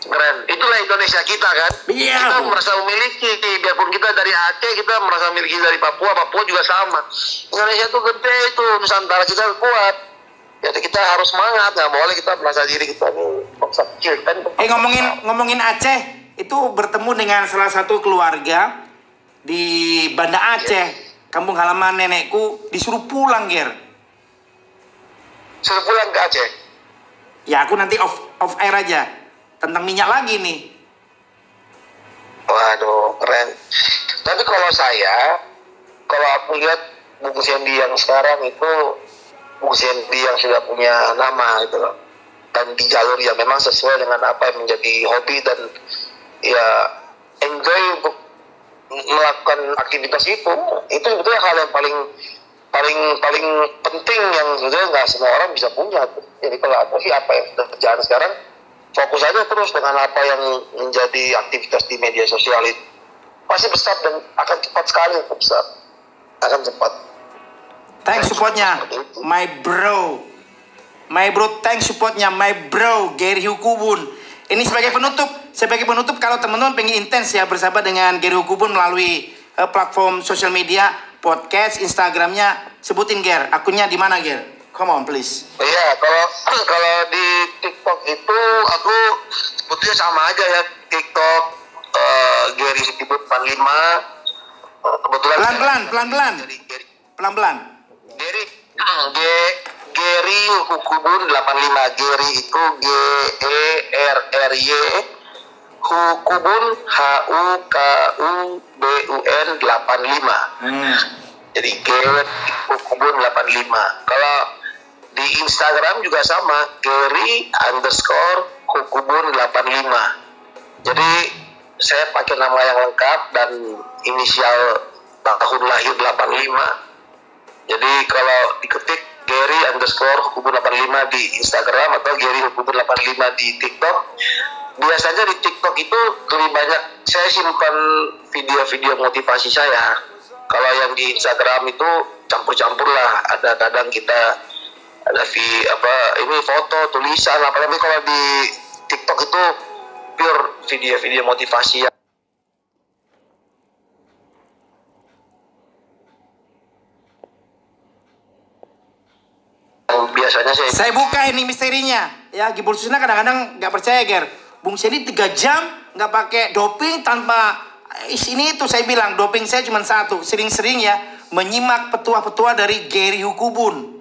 keren. Itulah Indonesia kita kan? Iya, kita merasa memiliki biarpun kita dari Aceh kita merasa memiliki dari Papua Papua juga sama. Indonesia itu gede itu Nusantara kita kuat. Jadi kita harus semangat nggak boleh kita merasa diri kita nih bangsa kecil kan? Eh ngomongin ngomongin Aceh, itu bertemu dengan salah satu keluarga di Banda Aceh, kampung halaman nenekku disuruh pulang, Ger. suruh pulang ke Aceh? Ya aku nanti off off air aja tentang minyak lagi nih. Waduh, keren. Tapi kalau saya, kalau aku lihat buku Sandy yang sekarang itu buku Sandy yang sudah punya nama gitu loh. Dan di jalur yang memang sesuai dengan apa yang menjadi hobi dan ya enjoy untuk melakukan aktivitas itu. Itu sebetulnya hal yang paling paling paling penting yang sebetulnya nggak semua orang bisa punya. Jadi kalau aku sih apa yang sudah berjalan sekarang fokus aja terus dengan apa yang menjadi aktivitas di media sosial itu pasti besar dan akan cepat sekali besar akan cepat Thanks supportnya, my bro. My bro, thanks supportnya, my bro, Gary Hukubun. Ini sebagai penutup, sebagai penutup kalau teman-teman pengen intens ya bersama dengan Gary Hukubun melalui eh, platform sosial media, podcast, Instagramnya, sebutin Ger, akunnya di mana Ger? Come on, please. Iya, kalau kalau di TikTok itu aku sebetulnya sama aja ya TikTok uh, Gary Sibut 45 uh, kebetulan Pelan-pelan, pelan-pelan. Pelan-pelan. Gary G Gary Hukubun 85 Gary itu G E R R Y Hukubun H U K U B U N 85 Hmm. jadi Gary Hukubun 85 kalau Instagram juga sama Gary underscore Hukubun 85 jadi saya pakai nama yang lengkap dan inisial tahun lahir 85 jadi kalau diketik Gary underscore Hukubun 85 di Instagram atau Gary Hukubun 85 di TikTok biasanya di TikTok itu lebih banyak saya simpan video-video motivasi saya. Kalau yang di Instagram itu campur-campur lah. Ada kadang kita ada vi apa ini foto tulisan apa tapi kalau di TikTok itu pure video-video motivasi yang biasanya saya Saya buka ini misterinya. Ya, Gibol Susana kadang-kadang nggak percaya, Ger. Bung Seni tiga jam nggak pakai doping tanpa eh, sini itu saya bilang doping saya cuma satu. Sering-sering ya menyimak petua-petua dari Gary Hukubun.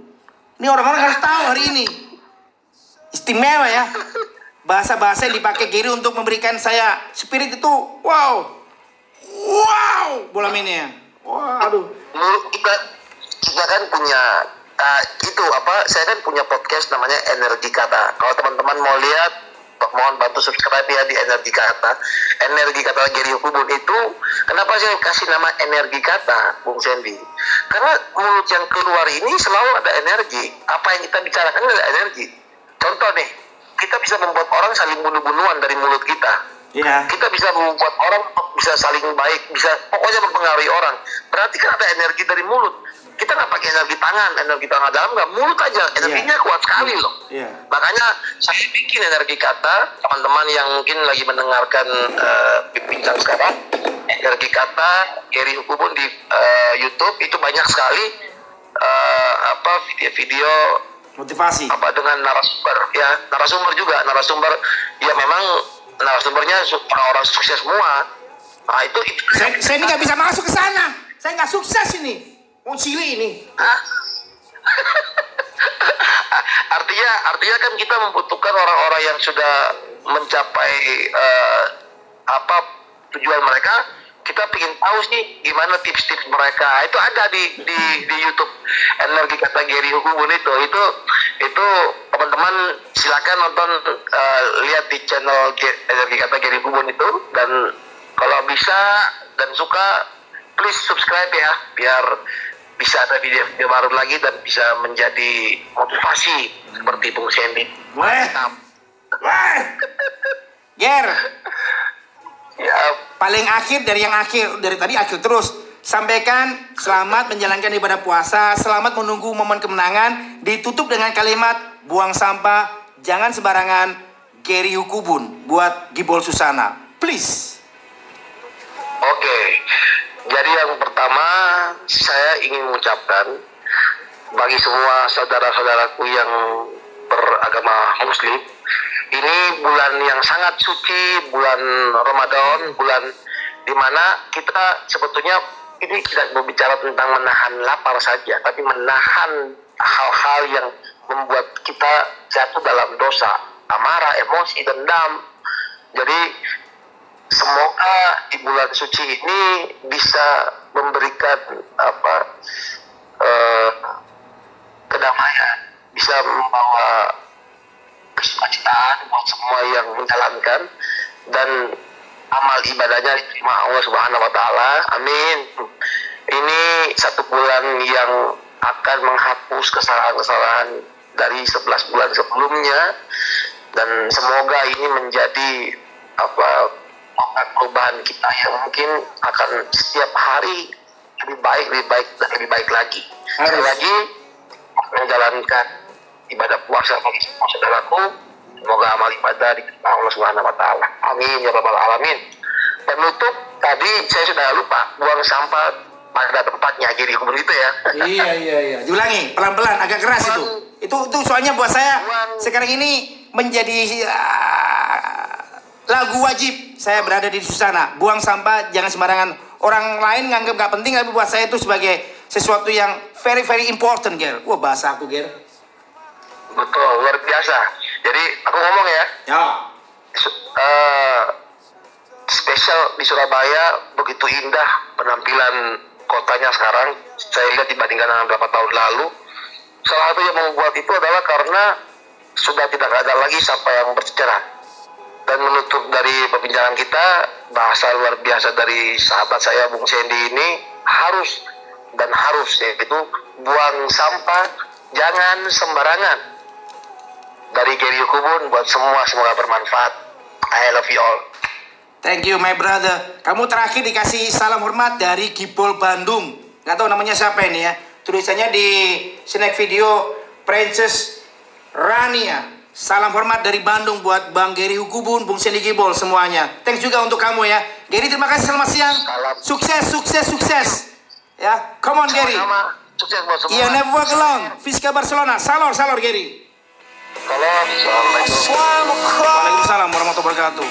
Ini orang-orang harus tahu hari ini. Istimewa ya. Bahasa-bahasa yang dipakai Gary untuk memberikan saya spirit itu wow. Wow, bola ini ya. Waduh. menurut kita kita kan punya uh, itu apa saya kan punya podcast namanya energi kata kalau teman-teman mau lihat mohon bantu subscribe ya di energi kata energi kata Gary Hukubun itu kenapa saya kasih nama energi kata Bung Sandy karena mulut yang keluar ini selalu ada energi apa yang kita bicarakan ada energi contoh nih kita bisa membuat orang saling bunuh-bunuhan dari mulut kita Ya. kita bisa membuat orang bisa saling baik, bisa pokoknya mempengaruhi orang. Berarti kan ada energi dari mulut. Kita nggak pakai energi tangan, energi tangan dalam nggak mulut aja, energinya kuat sekali loh. Iya. Makanya saya bikin energi kata teman-teman yang mungkin lagi mendengarkan eh, bincang sekarang energi kata Gary Hukubun di eh, YouTube itu banyak sekali eh, apa video-video Motivasi. apa dengan narasumber ya narasumber juga narasumber ya memang narasumbernya su- orang-orang sukses semua nah itu itu Saya, saya ini nggak bisa masuk ke sana. Saya nggak sukses ini. Wong ini. Artinya artinya kan kita membutuhkan orang-orang yang sudah mencapai eh, apa tujuan mereka. Kita ingin tahu sih gimana tips-tips mereka. Itu ada di di di YouTube. Energi kata Gary Hukubun itu. Itu itu teman-teman silakan nonton eh, lihat di channel energi kata Gary Hukubun itu. Dan kalau bisa dan suka please subscribe ya biar bisa ada video-video baru lagi dan bisa menjadi motivasi seperti Bung Sandy. Weh. Weh. Ger, Ya, paling akhir dari yang akhir dari tadi akhir terus sampaikan selamat menjalankan ibadah puasa selamat menunggu momen kemenangan ditutup dengan kalimat buang sampah jangan sembarangan Gary Hukubun buat Gibol Susana please oke. Jadi yang pertama saya ingin mengucapkan bagi semua saudara-saudaraku yang beragama Muslim, ini bulan yang sangat suci, bulan Ramadan, bulan di mana kita sebetulnya ini tidak berbicara tentang menahan lapar saja, tapi menahan hal-hal yang membuat kita jatuh dalam dosa, amarah, emosi, dendam. Jadi semoga di bulan suci ini bisa memberikan apa eh, kedamaian, bisa membawa kesukacitaan buat semua yang menjalankan dan amal ibadahnya diterima Allah Subhanahu wa taala. Amin. Ini satu bulan yang akan menghapus kesalahan-kesalahan dari 11 bulan sebelumnya dan semoga ini menjadi apa perubahan kita yang mungkin akan setiap hari lebih baik, lebih baik dan lebih baik lagi. Sekali lagi menjalankan ibadah puasa bagi semua saudaraku. Semoga amal ibadah diterima Allah Subhanahu wa taala. Amin ya rabbal alamin. Penutup tadi saya sudah lupa buang sampah pada tempatnya jadi itu ya. iya iya iya diulangi pelan-pelan agak keras itu Itu itu soalnya buat saya sekarang ini menjadi uh, lagu wajib saya berada di susana. Buang sampah jangan sembarangan. Orang lain nganggap gak penting tapi buat saya itu sebagai sesuatu yang very very important, Ger. Wah bahasa aku, Ger. Betul, luar biasa. Jadi aku ngomong ya, Ya. eh, spesial di Surabaya begitu indah penampilan kotanya sekarang. Saya lihat dibandingkan dengan beberapa tahun lalu. Salah satu yang membuat itu adalah karena sudah tidak ada lagi sampah yang berceceran. Dan menutup dari perbincangan kita, bahasa luar biasa dari sahabat saya Bung Sandy ini harus dan harus yaitu buang sampah jangan sembarangan dari Gary Kubun buat semua semoga bermanfaat. I love you all. Thank you my brother. Kamu terakhir dikasih salam hormat dari Gibol Bandung. Gak tahu namanya siapa ini ya. Tulisannya di snack video Princess Rania. Salam hormat dari Bandung buat Bang Gary Hukubun, Bung Sandy Gibol semuanya. Thanks juga untuk kamu ya. Gary terima kasih selamat siang. Salam. Sukses, sukses, sukses. Ya, come on Gary. Sama-sama. Sukses buat semua. Iya, never walk alone. Fiska Barcelona. Salor, salor Gary. Salam. Assalamualaikum. Waalaikumsalam warahmatullahi wabarakatuh.